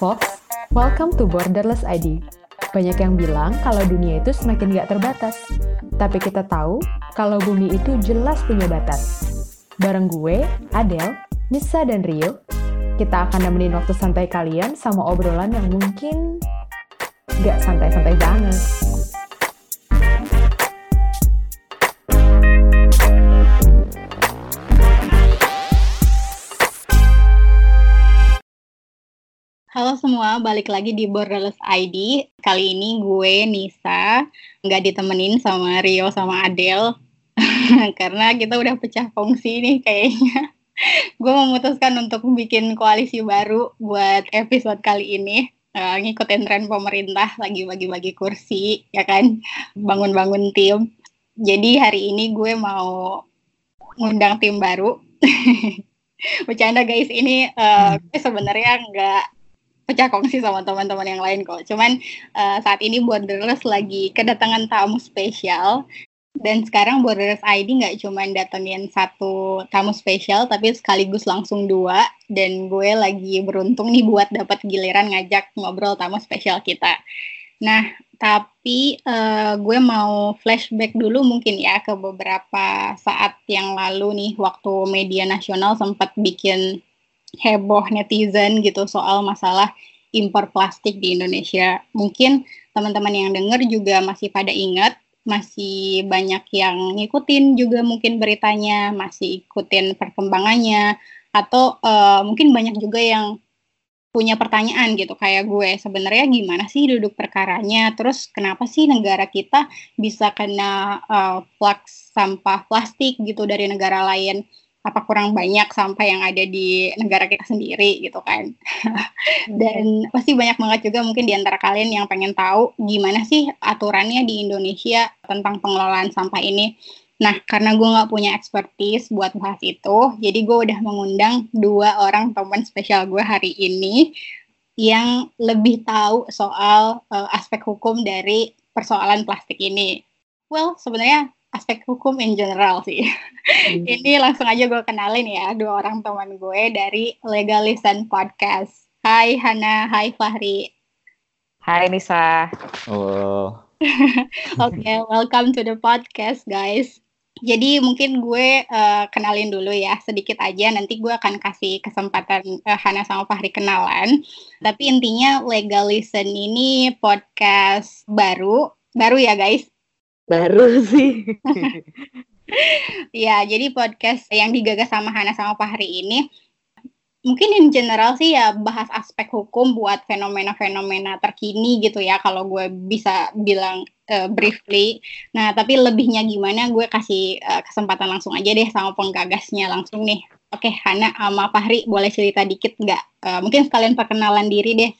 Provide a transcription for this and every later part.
folks, welcome to Borderless ID. Banyak yang bilang kalau dunia itu semakin gak terbatas. Tapi kita tahu kalau bumi itu jelas punya batas. Bareng gue, Adele, Nisa, dan Rio, kita akan nemenin waktu santai kalian sama obrolan yang mungkin gak santai-santai banget. Halo semua, balik lagi di Borderless ID. Kali ini gue Nisa, nggak ditemenin sama Rio sama Adele, karena kita udah pecah fungsi nih kayaknya. gue memutuskan untuk bikin koalisi baru buat episode kali ini. Uh, ngikutin tren pemerintah lagi bagi-bagi kursi, ya kan, bangun-bangun tim. Jadi hari ini gue mau ngundang tim baru. Bercanda guys, ini uh, sebenarnya nggak pecah kongsi sama teman-teman yang lain kok. Cuman uh, saat ini Borderless lagi kedatangan tamu spesial dan sekarang Borderless ID nggak cuma datengin satu tamu spesial tapi sekaligus langsung dua dan gue lagi beruntung nih buat dapat giliran ngajak ngobrol tamu spesial kita. Nah, tapi uh, gue mau flashback dulu mungkin ya ke beberapa saat yang lalu nih waktu media nasional sempat bikin heboh netizen gitu soal masalah impor plastik di Indonesia. Mungkin teman-teman yang dengar juga masih pada ingat, masih banyak yang ngikutin juga mungkin beritanya, masih ikutin perkembangannya, atau uh, mungkin banyak juga yang punya pertanyaan gitu kayak gue sebenarnya gimana sih duduk perkaranya terus kenapa sih negara kita bisa kena uh, flux sampah plastik gitu dari negara lain apa kurang banyak sampah yang ada di negara kita sendiri gitu kan. Dan pasti banyak banget juga mungkin di antara kalian yang pengen tahu gimana sih aturannya di Indonesia tentang pengelolaan sampah ini. Nah, karena gue nggak punya expertise buat bahas itu, jadi gue udah mengundang dua orang teman spesial gue hari ini yang lebih tahu soal uh, aspek hukum dari persoalan plastik ini. Well, sebenarnya aspek hukum in general sih. Hmm. Ini langsung aja gue kenalin ya dua orang teman gue dari Legalisan Podcast. Hai Hana, hai Fahri. Hai Nisa. Halo. Oke, okay, welcome to the podcast guys. Jadi mungkin gue uh, kenalin dulu ya sedikit aja. Nanti gue akan kasih kesempatan uh, Hana sama Fahri kenalan. Tapi intinya Legalisan ini podcast baru, baru ya guys baru sih. ya, jadi podcast yang digagas sama Hana sama Fahri ini mungkin in general sih ya bahas aspek hukum buat fenomena-fenomena terkini gitu ya kalau gue bisa bilang uh, briefly. Nah, tapi lebihnya gimana gue kasih uh, kesempatan langsung aja deh sama penggagasnya langsung nih. Oke, Hana sama Fahri boleh cerita dikit nggak? Uh, mungkin sekalian perkenalan diri deh.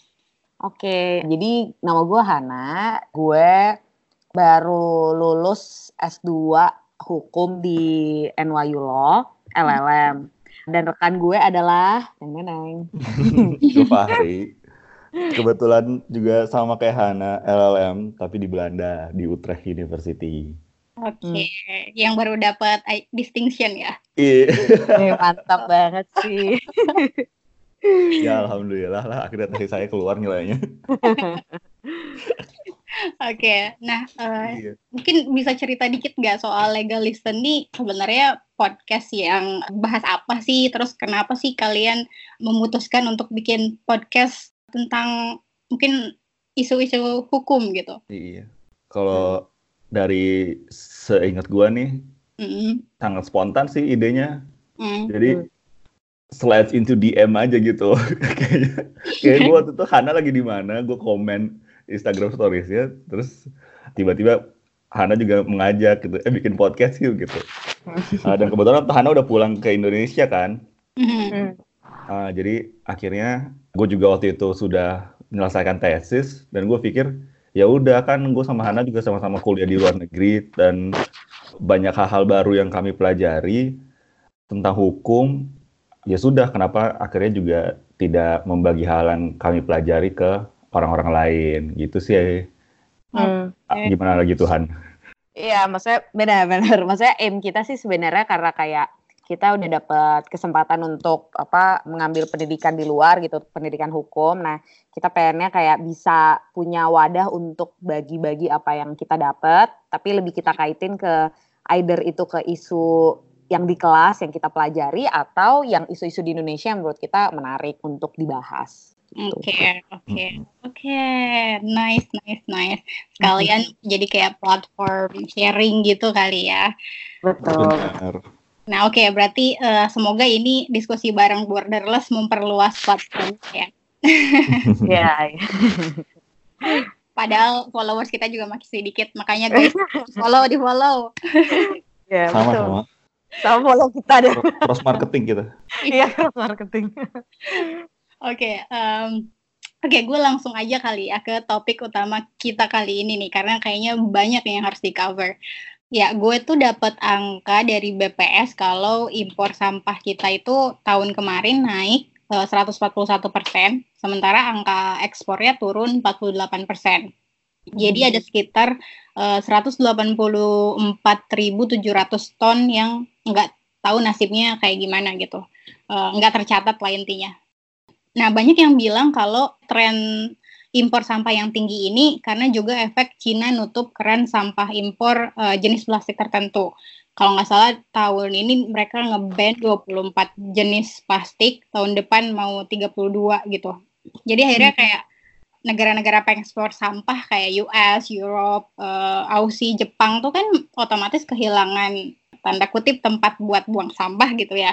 Oke, jadi nama gue Hana, gue baru lulus S2 hukum di NYU Law, LLM. Dan rekan gue adalah Neng Neng. Fahri. Kebetulan juga sama kayak Hana, LLM, tapi di Belanda, di Utrecht University. Oke, okay. hmm. yang baru dapat distinction ya? Iya. mantap banget sih. ya alhamdulillah lah akhirnya tadi saya keluar nilainya. Oke, okay. nah uh, iya. mungkin bisa cerita dikit nggak soal legal listen nih sebenarnya podcast yang bahas apa sih, terus kenapa sih kalian memutuskan untuk bikin podcast tentang mungkin isu-isu hukum gitu? Iya, kalau hmm. dari seingat gua nih hmm. sangat spontan sih idenya, hmm. jadi hmm. slides into DM aja gitu, kayaknya kayak gua waktu itu Hana lagi di mana, gua komen Instagram stories ya terus tiba-tiba Hana juga mengajak gitu eh bikin podcast yuk gitu. Uh, dan kebetulan Hana udah pulang ke Indonesia kan. Uh, jadi akhirnya gue juga waktu itu sudah menyelesaikan tesis dan gue pikir ya udah kan gue sama Hana juga sama-sama kuliah di luar negeri dan banyak hal-hal baru yang kami pelajari tentang hukum. Ya sudah kenapa akhirnya juga tidak membagi hal yang kami pelajari ke orang-orang lain gitu sih. Hmm. Gimana lagi Tuhan? Iya, maksudnya benar-benar. Maksudnya aim kita sih sebenarnya karena kayak kita udah dapat kesempatan untuk apa mengambil pendidikan di luar gitu, pendidikan hukum. Nah, kita pengennya kayak bisa punya wadah untuk bagi-bagi apa yang kita dapat, tapi lebih kita kaitin ke either itu ke isu yang di kelas yang kita pelajari atau yang isu-isu di Indonesia yang menurut kita menarik untuk dibahas. Gitu. Oke, oke, oke, nice, nice, nice. Sekalian jadi kayak platform sharing gitu kali ya. Betul. Nah, oke, okay, berarti uh, semoga ini diskusi bareng borderless memperluas platform ya. Iya. Padahal followers kita juga masih sedikit, makanya guys follow di follow. Ya, sama betul. sama. Sama follow kita deh. Cross marketing kita. Iya, cross marketing. Oke, um, Oke, gue langsung aja kali ya ke topik utama kita kali ini nih, karena kayaknya banyak yang harus di cover. Ya, gue tuh dapat angka dari BPS kalau impor sampah kita itu tahun kemarin naik uh, 141 persen, sementara angka ekspornya turun 48 persen. Jadi ada sekitar uh, 184.700 ton yang nggak tahu nasibnya kayak gimana gitu, uh, nggak tercatat lah intinya. Nah, banyak yang bilang kalau tren impor sampah yang tinggi ini karena juga efek Cina nutup keran sampah impor uh, jenis plastik tertentu. Kalau nggak salah tahun ini mereka ngeban 24 jenis plastik, tahun depan mau 32 gitu. Jadi akhirnya hmm. kayak negara-negara pengekspor sampah kayak US, Europe, uh, Aussie, Jepang tuh kan otomatis kehilangan tanda kutip tempat buat buang sampah gitu ya.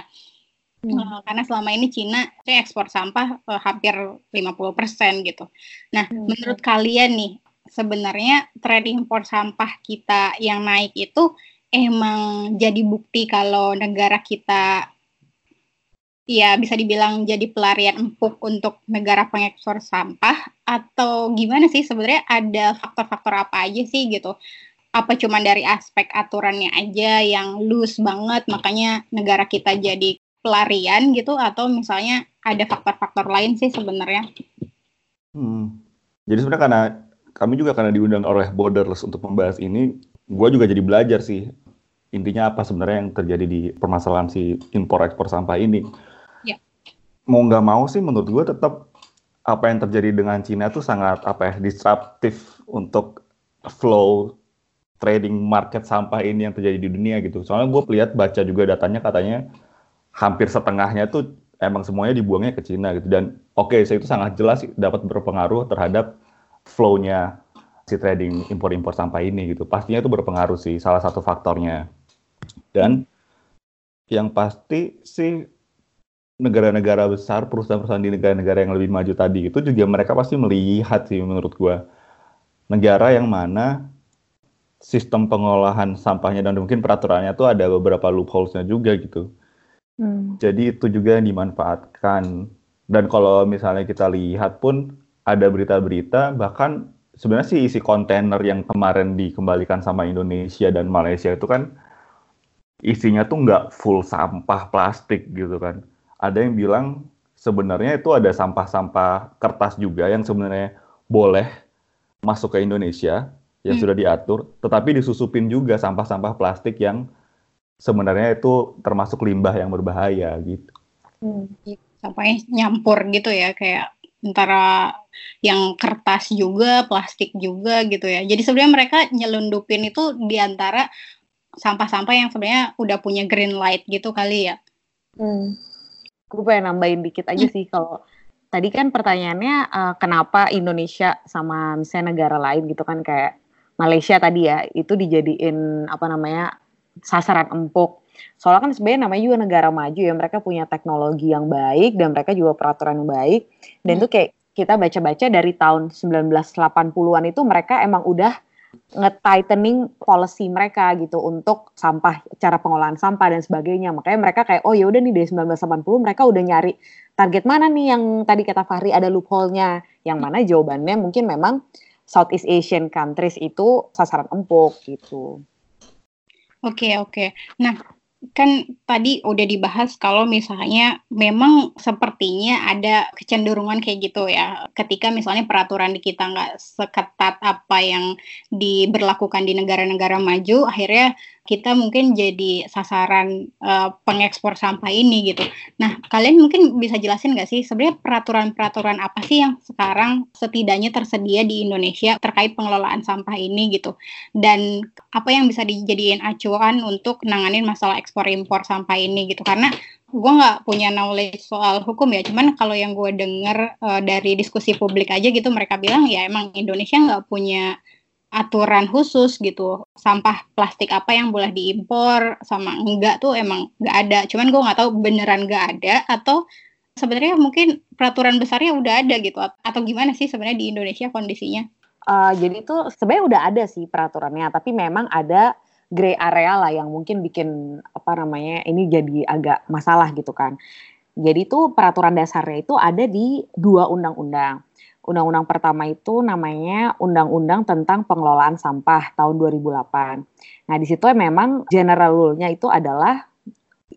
Hmm. Uh, karena selama ini Cina ekspor sampah uh, hampir 50% gitu. Nah, hmm. menurut kalian nih, sebenarnya tren impor sampah kita yang naik itu emang jadi bukti kalau negara kita ya bisa dibilang jadi pelarian empuk untuk negara pengekspor sampah atau gimana sih sebenarnya ada faktor-faktor apa aja sih gitu apa cuma dari aspek aturannya aja yang loose banget makanya negara kita jadi pelarian gitu atau misalnya ada faktor-faktor lain sih sebenarnya? Hmm. Jadi sebenarnya karena kami juga karena diundang oleh Borderless untuk membahas ini, gue juga jadi belajar sih intinya apa sebenarnya yang terjadi di permasalahan si impor ekspor sampah ini. Ya. Mau nggak mau sih menurut gue tetap apa yang terjadi dengan Cina tuh sangat apa ya disruptif untuk flow trading market sampah ini yang terjadi di dunia gitu. Soalnya gue lihat baca juga datanya katanya hampir setengahnya tuh emang semuanya dibuangnya ke Cina gitu. Dan oke okay, saya itu sangat jelas dapat berpengaruh terhadap flow-nya si trading impor-impor sampah ini gitu. Pastinya itu berpengaruh sih salah satu faktornya. Dan yang pasti sih negara-negara besar perusahaan-perusahaan di negara-negara yang lebih maju tadi itu juga mereka pasti melihat sih menurut gua. Negara yang mana sistem pengolahan sampahnya dan mungkin peraturannya tuh ada beberapa loopholes-nya juga gitu Hmm. Jadi itu juga yang dimanfaatkan. Dan kalau misalnya kita lihat pun ada berita-berita bahkan sebenarnya sih isi kontainer yang kemarin dikembalikan sama Indonesia dan Malaysia itu kan isinya tuh nggak full sampah plastik gitu kan. Ada yang bilang sebenarnya itu ada sampah-sampah kertas juga yang sebenarnya boleh masuk ke Indonesia yang hmm. sudah diatur, tetapi disusupin juga sampah-sampah plastik yang sebenarnya itu termasuk limbah yang berbahaya gitu. Hmm, sampai nyampur gitu ya kayak antara yang kertas juga, plastik juga gitu ya. Jadi sebenarnya mereka nyelundupin itu di antara sampah-sampah yang sebenarnya udah punya green light gitu kali ya. Hmm. Gue pengen nambahin dikit aja hmm. sih kalau tadi kan pertanyaannya uh, kenapa Indonesia sama misalnya negara lain gitu kan kayak Malaysia tadi ya itu dijadiin apa namanya sasaran empuk. Soalnya kan sebenarnya namanya juga negara maju ya, mereka punya teknologi yang baik dan mereka juga peraturan yang baik. Dan hmm. tuh kayak kita baca-baca dari tahun 1980-an itu mereka emang udah nge-tightening policy mereka gitu untuk sampah, cara pengolahan sampah dan sebagainya. Makanya mereka kayak oh ya udah nih dari 1980 mereka udah nyari target mana nih yang tadi kata Fahri ada loophole-nya. Yang mana jawabannya mungkin memang Southeast Asian countries itu sasaran empuk gitu. Oke, oke. Nah, kan tadi udah dibahas kalau misalnya memang sepertinya ada kecenderungan kayak gitu ya ketika misalnya peraturan di kita nggak seketat apa yang diberlakukan di negara-negara maju akhirnya kita mungkin jadi sasaran uh, pengekspor sampah ini gitu. Nah, kalian mungkin bisa jelasin nggak sih sebenarnya peraturan-peraturan apa sih yang sekarang setidaknya tersedia di Indonesia terkait pengelolaan sampah ini gitu? Dan apa yang bisa dijadiin acuan untuk nanganin masalah ekspor impor sampah ini gitu? Karena gue nggak punya knowledge soal hukum ya, cuman kalau yang gue denger uh, dari diskusi publik aja gitu mereka bilang ya emang Indonesia nggak punya aturan khusus gitu. Sampah plastik apa yang boleh diimpor sama enggak tuh emang enggak ada. Cuman gue nggak tahu beneran enggak ada atau sebenarnya mungkin peraturan besarnya udah ada gitu atau gimana sih sebenarnya di Indonesia kondisinya? Uh, jadi itu sebenarnya udah ada sih peraturannya tapi memang ada gray area lah yang mungkin bikin apa namanya ini jadi agak masalah gitu kan. Jadi itu peraturan dasarnya itu ada di dua undang-undang Undang-undang pertama itu namanya Undang-Undang tentang Pengelolaan Sampah tahun 2008. Nah, di situ memang general rule-nya itu adalah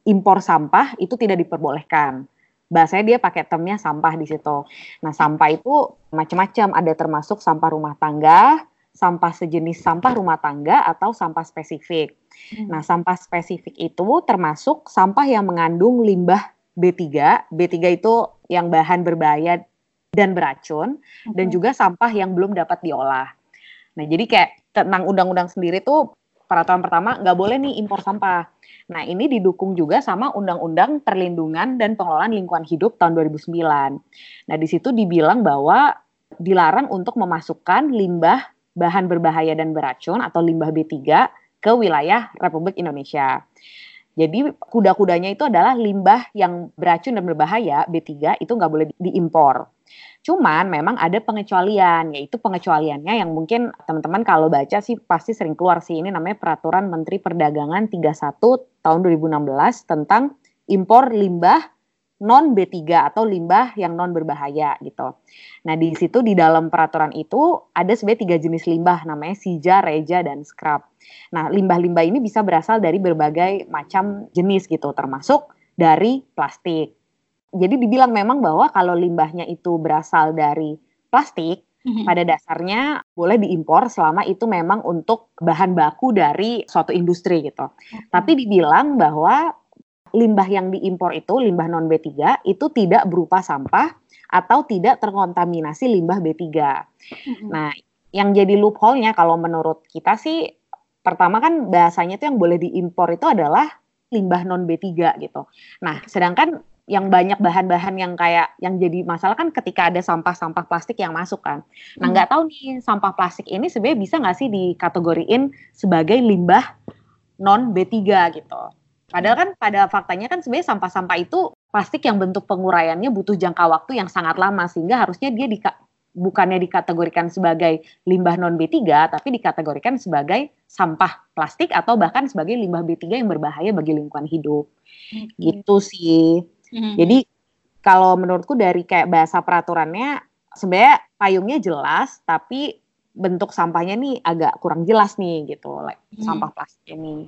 impor sampah itu tidak diperbolehkan. Bahasanya dia pakai termnya sampah di situ. Nah, sampah itu macam-macam, ada termasuk sampah rumah tangga, sampah sejenis sampah rumah tangga atau sampah spesifik. Hmm. Nah, sampah spesifik itu termasuk sampah yang mengandung limbah B3. B3 itu yang bahan berbahaya dan beracun okay. dan juga sampah yang belum dapat diolah. Nah, jadi kayak tentang undang-undang sendiri tuh peraturan pertama nggak boleh nih impor sampah. Nah, ini didukung juga sama Undang-Undang Perlindungan dan Pengelolaan Lingkungan Hidup tahun 2009. Nah, di situ dibilang bahwa dilarang untuk memasukkan limbah bahan berbahaya dan beracun atau limbah B3 ke wilayah Republik Indonesia. Jadi kuda-kudanya itu adalah limbah yang beracun dan berbahaya B3 itu nggak boleh diimpor. Cuman memang ada pengecualian, yaitu pengecualiannya yang mungkin teman-teman kalau baca sih pasti sering keluar sih. Ini namanya Peraturan Menteri Perdagangan 31 tahun 2016 tentang impor limbah non B3 atau limbah yang non berbahaya gitu. Nah, di situ di dalam peraturan itu ada sebenarnya tiga jenis limbah namanya sija, reja, dan scrap. Nah, limbah-limbah ini bisa berasal dari berbagai macam jenis gitu, termasuk dari plastik jadi dibilang memang bahwa kalau limbahnya itu berasal dari plastik, mm-hmm. pada dasarnya boleh diimpor selama itu memang untuk bahan baku dari suatu industri gitu. Mm-hmm. Tapi dibilang bahwa limbah yang diimpor itu, limbah non B3, itu tidak berupa sampah atau tidak terkontaminasi limbah B3. Mm-hmm. Nah, yang jadi loophole-nya kalau menurut kita sih, pertama kan bahasanya itu yang boleh diimpor itu adalah limbah non B3 gitu. Nah, sedangkan yang banyak bahan-bahan yang kayak yang jadi masalah kan ketika ada sampah-sampah plastik yang masuk kan. Nah hmm. nggak tahu nih sampah plastik ini sebenarnya bisa nggak sih dikategoriin sebagai limbah non B3 gitu. Padahal kan pada faktanya kan sebenarnya sampah-sampah itu plastik yang bentuk penguraiannya butuh jangka waktu yang sangat lama sehingga harusnya dia di, bukannya dikategorikan sebagai limbah non B3 tapi dikategorikan sebagai sampah plastik atau bahkan sebagai limbah B3 yang berbahaya bagi lingkungan hidup. Hmm. Gitu sih. Hmm. Jadi kalau menurutku dari kayak bahasa peraturannya sebenarnya payungnya jelas tapi bentuk sampahnya nih agak kurang jelas nih gitu, like hmm. sampah plastik ini.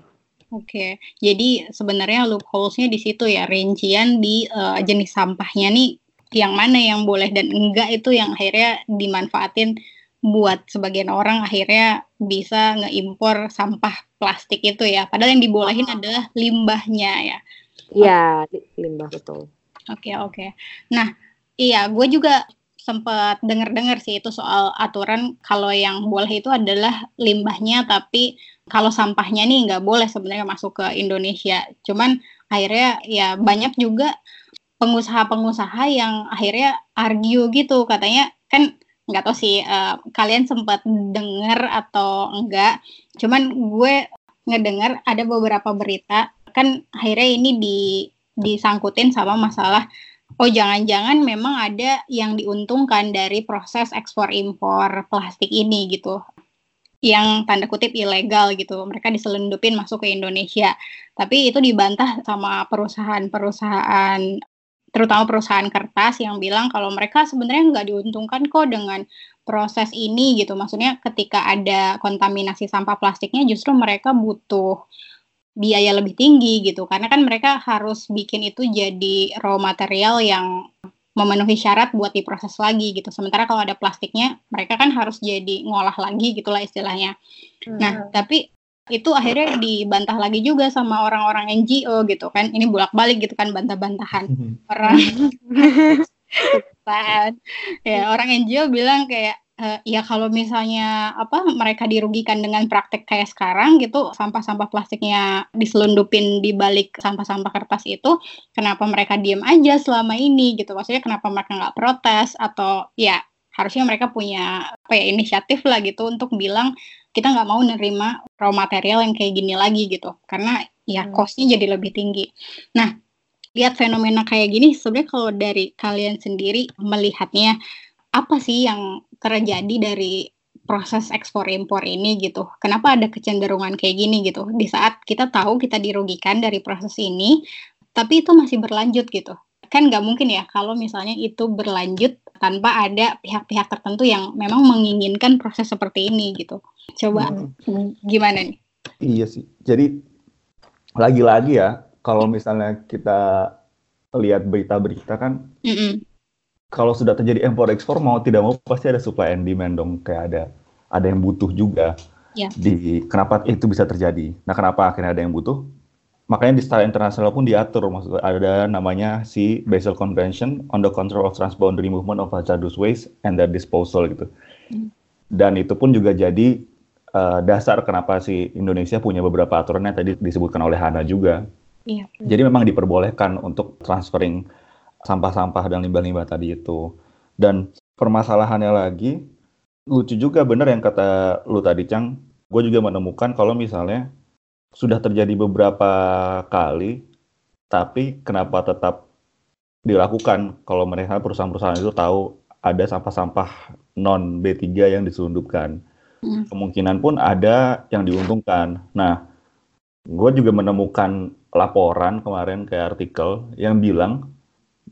Oke, okay. jadi sebenarnya loopholes-nya di situ ya, rincian di uh, jenis sampahnya nih yang mana yang boleh dan enggak itu yang akhirnya dimanfaatin buat sebagian orang akhirnya bisa ngeimpor sampah plastik itu ya. Padahal yang dibolehin oh. adalah limbahnya ya. Iya, limbah betul. Oke, okay, oke. Okay. Nah, iya, gue juga sempat dengar-dengar sih itu soal aturan kalau yang boleh itu adalah limbahnya, tapi kalau sampahnya nih nggak boleh sebenarnya masuk ke Indonesia. Cuman akhirnya ya banyak juga pengusaha-pengusaha yang akhirnya argue gitu, katanya kan nggak tahu sih uh, kalian sempat dengar atau enggak. Cuman gue ngedengar ada beberapa berita kan akhirnya ini di disangkutin sama masalah oh jangan-jangan memang ada yang diuntungkan dari proses ekspor impor plastik ini gitu. Yang tanda kutip ilegal gitu. Mereka diselundupin masuk ke Indonesia. Tapi itu dibantah sama perusahaan-perusahaan terutama perusahaan kertas yang bilang kalau mereka sebenarnya nggak diuntungkan kok dengan proses ini gitu. Maksudnya ketika ada kontaminasi sampah plastiknya justru mereka butuh biaya lebih tinggi gitu karena kan mereka harus bikin itu jadi raw material yang memenuhi syarat buat diproses lagi gitu. Sementara kalau ada plastiknya, mereka kan harus jadi ngolah lagi gitulah istilahnya. Hmm. Nah, tapi itu akhirnya dibantah lagi juga sama orang-orang NGO gitu kan ini bolak-balik gitu kan bantah-bantahan orang ya orang NGO bilang kayak uh, ya kalau misalnya apa mereka dirugikan dengan praktek kayak sekarang gitu sampah-sampah plastiknya diselundupin di balik sampah-sampah kertas itu kenapa mereka diem aja selama ini gitu maksudnya kenapa mereka nggak protes atau ya harusnya mereka punya apa ya inisiatif lah gitu untuk bilang kita nggak mau nerima raw material yang kayak gini lagi gitu karena ya hmm. costnya jadi lebih tinggi. Nah lihat fenomena kayak gini sebenarnya kalau dari kalian sendiri melihatnya apa sih yang terjadi dari proses ekspor impor ini gitu. Kenapa ada kecenderungan kayak gini gitu? Di saat kita tahu kita dirugikan dari proses ini, tapi itu masih berlanjut gitu. Kan nggak mungkin ya kalau misalnya itu berlanjut tanpa ada pihak-pihak tertentu yang memang menginginkan proses seperti ini gitu. Coba hmm. gimana nih? Iya sih. Jadi lagi-lagi ya kalau misalnya kita lihat berita-berita kan, mm -mm. Kalau sudah terjadi impor ekspor mau tidak mau pasti ada supply and demand dong. Kayak ada ada yang butuh juga. Yeah. Di kenapa itu bisa terjadi? Nah kenapa akhirnya ada yang butuh? makanya di skala internasional pun diatur maksud ada namanya si Basel Convention on the Control of Transboundary Movement of Hazardous Waste and Their Disposal gitu. Hmm. Dan itu pun juga jadi uh, dasar kenapa si Indonesia punya beberapa aturan yang tadi disebutkan oleh Hana juga. Iya. Jadi memang diperbolehkan untuk transferring sampah-sampah dan limbah-limbah tadi itu. Dan permasalahannya lagi lucu juga bener yang kata lu tadi Cang. Gue juga menemukan kalau misalnya sudah terjadi beberapa kali, tapi kenapa tetap dilakukan kalau mereka perusahaan-perusahaan itu tahu ada sampah-sampah non B3 yang diselundupkan. Hmm. Kemungkinan pun ada yang diuntungkan. Nah, gue juga menemukan laporan kemarin kayak artikel yang bilang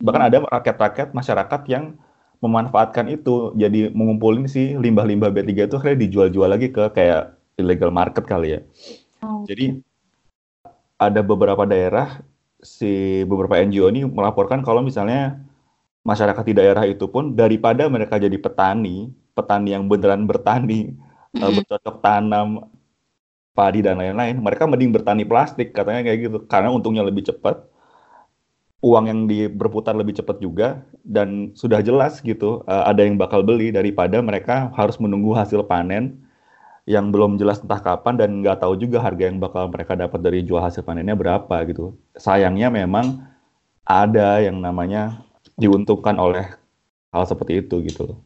bahkan ada rakyat-rakyat masyarakat yang memanfaatkan itu jadi mengumpulin si limbah-limbah B3 itu akhirnya dijual-jual lagi ke kayak illegal market kali ya. Oh. Jadi ada beberapa daerah si beberapa NGO ini melaporkan kalau misalnya masyarakat di daerah itu pun daripada mereka jadi petani, petani yang beneran bertani, mm -hmm. bercocok tanam padi dan lain-lain, mereka mending bertani plastik katanya kayak gitu karena untungnya lebih cepat, uang yang di berputar lebih cepat juga dan sudah jelas gitu uh, ada yang bakal beli daripada mereka harus menunggu hasil panen yang belum jelas entah kapan dan nggak tahu juga harga yang bakal mereka dapat dari jual hasil panennya berapa gitu. Sayangnya memang ada yang namanya diuntungkan oleh hal seperti itu gitu loh.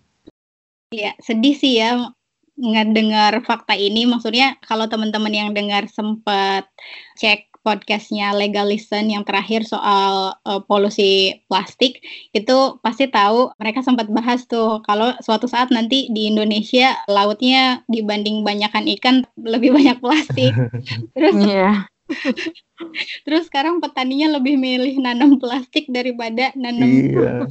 Iya, sedih sih ya ngedengar fakta ini. Maksudnya kalau teman-teman yang dengar sempat cek podcastnya Legalisten yang terakhir soal uh, polusi plastik itu pasti tahu mereka sempat bahas tuh kalau suatu saat nanti di Indonesia lautnya dibanding banyakkan ikan lebih banyak plastik terus yeah. Terus sekarang petaninya lebih milih nanam plastik daripada nanam Iya.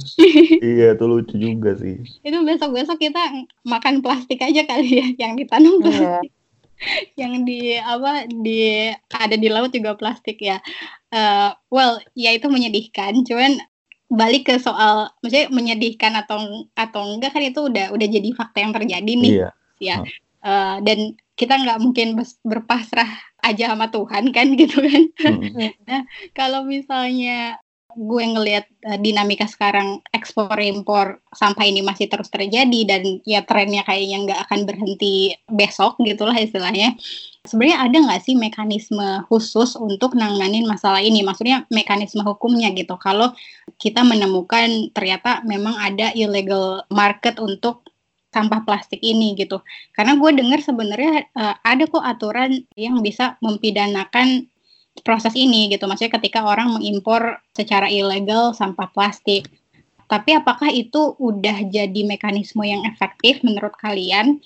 iya, itu lucu juga sih. Itu besok-besok kita makan plastik aja kali ya yang ditanam iya. plastik. Yeah. yang di apa di ada di laut juga plastik ya. Uh, well, ya itu menyedihkan. Cuman balik ke soal maksudnya menyedihkan atau atau enggak kan itu udah udah jadi fakta yang terjadi nih. Iya. Ya. Uh, dan kita nggak mungkin berpasrah aja sama Tuhan kan gitu kan. Mm. nah, kalau misalnya gue ngelihat uh, dinamika sekarang ekspor impor sampah ini masih terus terjadi dan ya trennya kayaknya nggak akan berhenti besok gitulah istilahnya. Sebenarnya ada nggak sih mekanisme khusus untuk nanganin masalah ini? Maksudnya mekanisme hukumnya gitu. Kalau kita menemukan ternyata memang ada illegal market untuk sampah plastik ini gitu. Karena gue dengar sebenarnya uh, ada kok aturan yang bisa mempidanakan proses ini gitu. Maksudnya ketika orang mengimpor secara ilegal sampah plastik. Tapi apakah itu udah jadi mekanisme yang efektif menurut kalian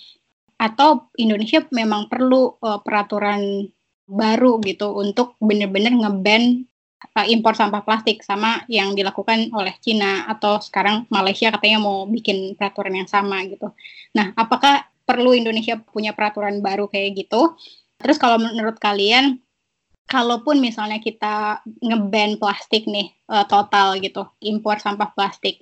atau Indonesia memang perlu uh, peraturan baru gitu untuk benar-benar ngeban uh, impor sampah plastik sama yang dilakukan oleh Cina atau sekarang Malaysia katanya mau bikin peraturan yang sama gitu. Nah, apakah perlu Indonesia punya peraturan baru kayak gitu? Terus kalau menurut kalian kalaupun misalnya kita ngeban plastik nih uh, total gitu, impor sampah plastik,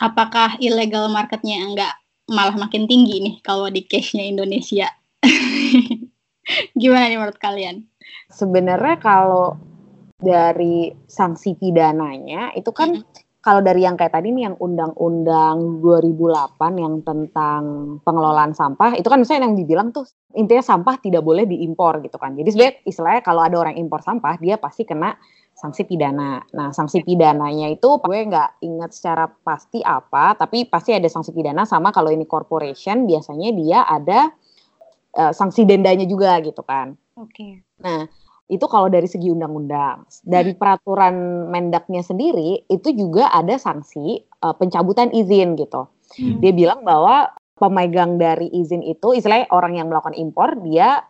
apakah illegal marketnya enggak malah makin tinggi nih kalau di case-nya Indonesia? Gimana nih menurut kalian? Sebenarnya kalau dari sanksi pidananya itu kan mm -hmm. Kalau dari yang kayak tadi nih yang undang-undang 2008 yang tentang pengelolaan sampah itu kan misalnya yang dibilang tuh intinya sampah tidak boleh diimpor gitu kan. Jadi sebenarnya istilahnya kalau ada orang impor sampah dia pasti kena sanksi pidana. Nah, sanksi pidananya itu gue nggak ingat secara pasti apa, tapi pasti ada sanksi pidana sama kalau ini corporation biasanya dia ada uh, sanksi dendanya juga gitu kan. Oke. Okay. Nah, itu kalau dari segi undang-undang. Dari hmm. peraturan Mendaknya sendiri itu juga ada sanksi uh, pencabutan izin gitu. Hmm. Dia bilang bahwa pemegang dari izin itu, istilahnya orang yang melakukan impor, dia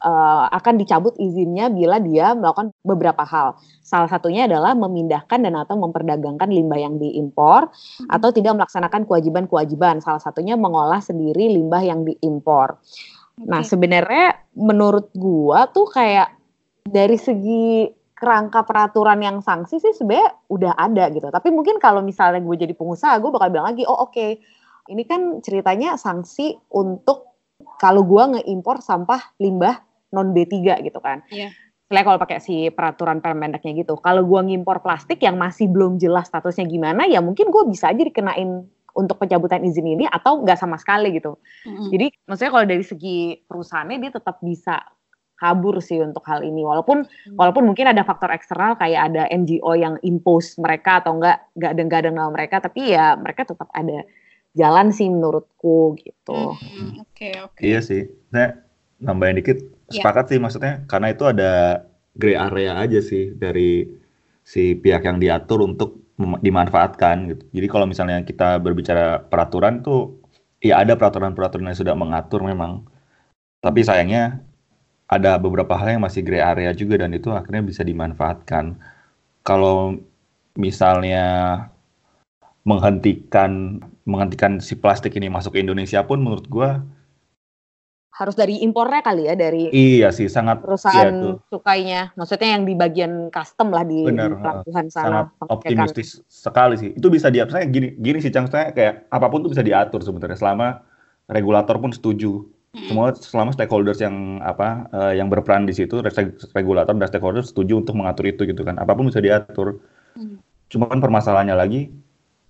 uh, akan dicabut izinnya bila dia melakukan beberapa hal. Salah satunya adalah memindahkan dan atau memperdagangkan limbah yang diimpor hmm. atau tidak melaksanakan kewajiban-kewajiban. Salah satunya mengolah sendiri limbah yang diimpor. Okay. Nah, sebenarnya menurut gua tuh kayak dari segi kerangka peraturan yang sanksi sih sebenarnya udah ada gitu. Tapi mungkin kalau misalnya gue jadi pengusaha, gue bakal bilang lagi, oh oke, okay. ini kan ceritanya sanksi untuk kalau gue ngeimpor sampah limbah non B3 gitu kan. Iya. Yeah. Selain kalau pakai si peraturan permendaknya gitu. Kalau gue ngimpor plastik yang masih belum jelas statusnya gimana, ya mungkin gue bisa aja dikenain untuk pencabutan izin ini atau nggak sama sekali gitu. Mm-hmm. Jadi maksudnya kalau dari segi perusahaannya dia tetap bisa kabur sih untuk hal ini. Walaupun hmm. walaupun mungkin ada faktor eksternal kayak ada NGO yang impose mereka atau enggak enggak ada enggak ada nama mereka, tapi ya mereka tetap ada jalan sih menurutku gitu. Oke hmm, oke. Okay, okay. Iya sih. Nah nambahin dikit iya. sepakat yeah. sih maksudnya karena itu ada gray area aja sih dari si pihak yang diatur untuk dimanfaatkan gitu. Jadi kalau misalnya kita berbicara peraturan tuh ya ada peraturan-peraturan yang sudah mengatur memang. Tapi sayangnya ada beberapa hal yang masih gray area juga dan itu akhirnya bisa dimanfaatkan. Kalau misalnya menghentikan menghentikan si plastik ini masuk ke Indonesia pun menurut gua harus dari impornya kali ya dari iya sih sangat perusahaan iya sukainya. Maksudnya yang di bagian custom lah di, Bener, di pelabuhan sana sangat optimistis sekali sih. Itu bisa diatur saya gini gini sih cang. Saya kayak apa pun tuh bisa diatur sebenarnya. Selama regulator pun setuju semua selama stakeholders yang apa uh, yang berperan di situ regulator dan stakeholders setuju untuk mengatur itu gitu kan. Apa pun bisa diatur. Hmm. cuma kan permasalahannya lagi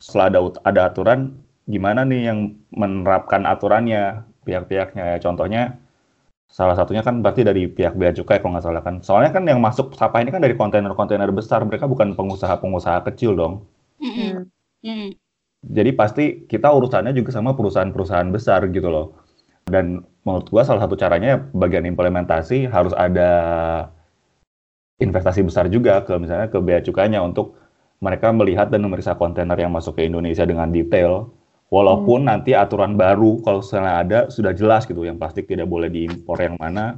setelah ada ada aturan gimana nih yang menerapkan aturannya pihak-pihaknya? Ya contohnya salah satunya kan berarti dari pihak bea cukai kalau nggak salah kan. Soalnya kan yang masuk sampah ini kan dari kontainer-kontainer besar. Mereka bukan pengusaha-pengusaha kecil dong. Mm -hmm. jadi pasti kita urusannya juga sama perusahaan-perusahaan besar gitu loh dan menurut gua salah satu caranya bagian implementasi harus ada investasi besar juga ke misalnya ke bea cukainya untuk mereka melihat dan memeriksa kontainer yang masuk ke Indonesia dengan detail Walaupun hmm. nanti aturan baru kalau misalnya ada sudah jelas gitu, yang plastik tidak boleh diimpor yang mana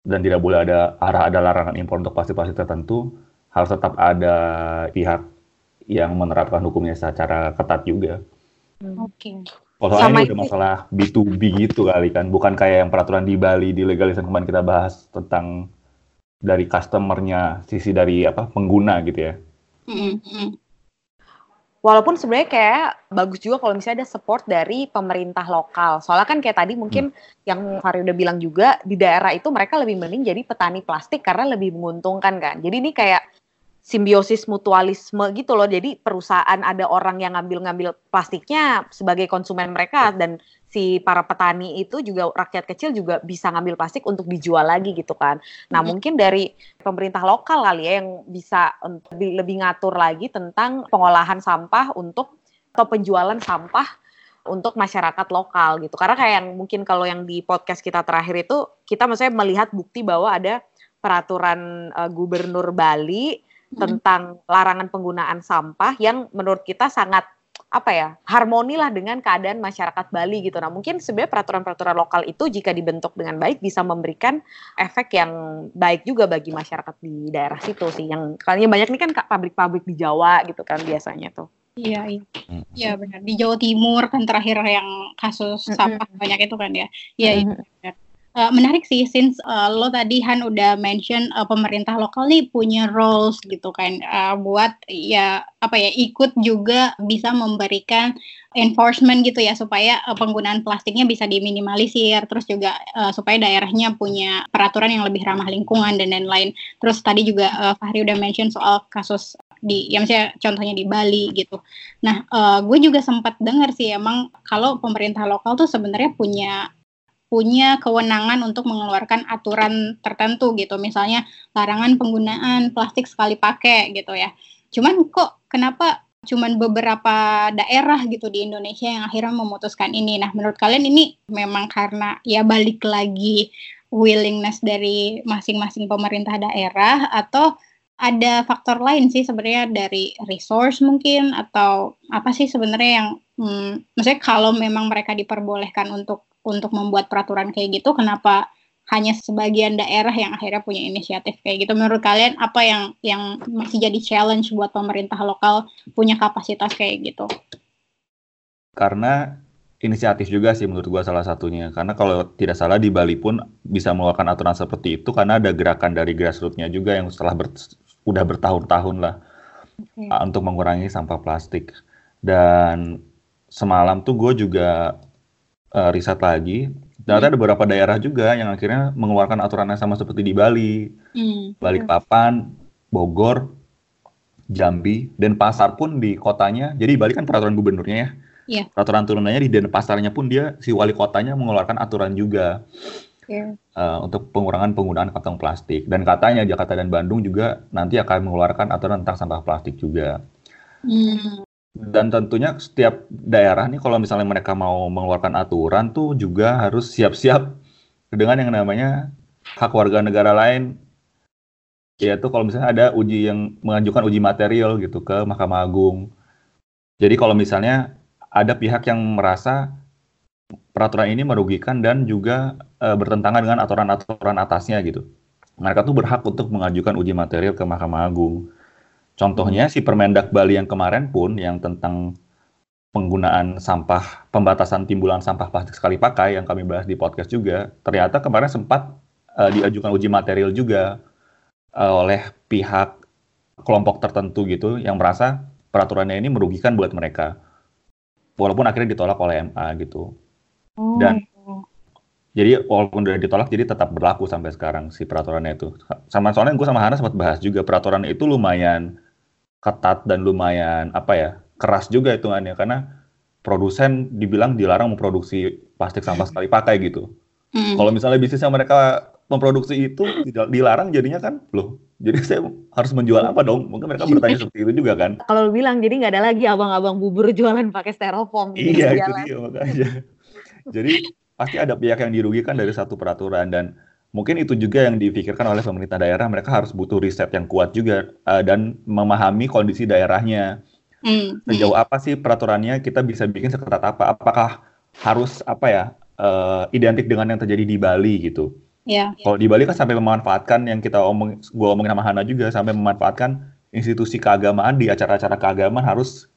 dan tidak boleh ada arah ada larangan impor untuk plastik-plastik tertentu, harus tetap ada pihak yang menerapkan hukumnya secara ketat juga. Hmm. Oke. Okay. Kalau ini udah masalah B2B gitu kali kan, bukan kayak yang peraturan di Bali di legalisan kemarin kita bahas tentang dari customernya, sisi dari apa pengguna gitu ya. Walaupun sebenarnya kayak bagus juga kalau misalnya ada support dari pemerintah lokal. Soalnya kan kayak tadi mungkin hmm. yang Fari udah bilang juga di daerah itu mereka lebih mending jadi petani plastik karena lebih menguntungkan kan. Jadi ini kayak simbiosis mutualisme gitu loh. Jadi perusahaan ada orang yang ngambil-ngambil plastiknya sebagai konsumen mereka dan si para petani itu juga rakyat kecil juga bisa ngambil plastik untuk dijual lagi gitu kan. Nah, hmm. mungkin dari pemerintah lokal kali ya yang bisa lebih, lebih ngatur lagi tentang pengolahan sampah untuk atau penjualan sampah untuk masyarakat lokal gitu. Karena kayak yang mungkin kalau yang di podcast kita terakhir itu kita maksudnya melihat bukti bahwa ada peraturan uh, gubernur Bali. Tentang larangan penggunaan sampah yang menurut kita sangat apa ya harmoni lah dengan keadaan masyarakat Bali gitu. Nah mungkin sebenarnya peraturan-peraturan lokal itu jika dibentuk dengan baik bisa memberikan efek yang baik juga bagi masyarakat di daerah situ sih. Yang kalinya banyak nih kan pabrik-pabrik di Jawa gitu kan biasanya tuh. Iya, iya. Iya benar. Di Jawa Timur kan terakhir yang kasus sampah mm -hmm. banyak itu kan ya. Iya, mm -hmm. iya. Uh, menarik sih since uh, lo tadi Han udah mention uh, pemerintah lokal nih punya roles gitu kan uh, buat ya apa ya ikut juga bisa memberikan enforcement gitu ya supaya uh, penggunaan plastiknya bisa diminimalisir terus juga uh, supaya daerahnya punya peraturan yang lebih ramah lingkungan dan lain-lain terus tadi juga uh, Fahri udah mention soal kasus di ya misalnya contohnya di Bali gitu. Nah, uh, gue juga sempat dengar sih emang kalau pemerintah lokal tuh sebenarnya punya punya kewenangan untuk mengeluarkan aturan tertentu gitu. Misalnya larangan penggunaan plastik sekali pakai gitu ya. Cuman kok kenapa cuman beberapa daerah gitu di Indonesia yang akhirnya memutuskan ini. Nah, menurut kalian ini memang karena ya balik lagi willingness dari masing-masing pemerintah daerah atau ada faktor lain sih sebenarnya dari resource mungkin atau apa sih sebenarnya yang hmm, maksudnya kalau memang mereka diperbolehkan untuk untuk membuat peraturan kayak gitu kenapa hanya sebagian daerah yang akhirnya punya inisiatif kayak gitu? Menurut kalian apa yang yang masih jadi challenge buat pemerintah lokal punya kapasitas kayak gitu? Karena inisiatif juga sih menurut gua salah satunya. Karena kalau tidak salah di Bali pun bisa mengeluarkan aturan seperti itu karena ada gerakan dari grassrootsnya juga yang setelah ber, udah bertahun-tahun lah okay. uh, untuk mengurangi sampah plastik. Dan semalam tuh gue juga uh, riset lagi. Dan ada beberapa daerah juga yang akhirnya mengeluarkan aturan yang sama seperti di Bali, mm. Balikpapan, Bogor, Jambi, dan pasar pun di kotanya. Jadi Bali kan peraturan gubernurnya ya. Yeah. Peraturan turunannya di Denpasarnya pun dia si wali kotanya mengeluarkan aturan juga yeah. Iya. uh, untuk pengurangan penggunaan kantong plastik. Dan katanya Jakarta dan Bandung juga nanti akan mengeluarkan aturan tentang sampah plastik juga. Mm. Dan tentunya setiap daerah nih kalau misalnya mereka mau mengeluarkan aturan tuh juga harus siap-siap dengan yang namanya hak warga negara lain yaitu kalau misalnya ada uji yang mengajukan uji material gitu ke Mahkamah Agung. Jadi kalau misalnya ada pihak yang merasa peraturan ini merugikan dan juga e, bertentangan dengan aturan-aturan atasnya gitu. Mereka tuh berhak untuk mengajukan uji material ke Mahkamah Agung. Contohnya si Permendak Bali yang kemarin pun yang tentang penggunaan sampah, pembatasan timbulan sampah plastik sekali pakai yang kami bahas di podcast juga, ternyata kemarin sempat uh, diajukan uji material juga uh, oleh pihak kelompok tertentu gitu yang merasa peraturannya ini merugikan buat mereka. Walaupun akhirnya ditolak oleh MA gitu. Oh. Dan jadi walaupun udah ditolak, jadi tetap berlaku sampai sekarang si peraturannya itu. Sama soalnya gue sama Hana sempat bahas juga peraturan itu lumayan ketat dan lumayan apa ya keras juga hitungannya karena produsen dibilang dilarang memproduksi plastik sampah sekali pakai gitu. Hmm. Kalau misalnya bisnisnya mereka memproduksi itu dilarang jadinya kan loh jadi saya harus menjual apa dong mungkin mereka bertanya seperti itu juga kan kalau bilang jadi nggak ada lagi abang-abang bubur jualan pakai styrofoam iya itu dia makanya jadi pasti ada pihak yang dirugikan dari satu peraturan dan mungkin itu juga yang dipikirkan oleh pemerintah daerah. Mereka harus butuh riset yang kuat juga uh, dan memahami kondisi daerahnya. Hmm. Sejauh apa sih peraturannya kita bisa bikin seketat apa? Apakah harus apa ya uh, identik dengan yang terjadi di Bali gitu? Yeah. Kalau di Bali kan sampai memanfaatkan yang kita omong, gue omongin sama Hana juga sampai memanfaatkan institusi keagamaan di acara-acara keagamaan harus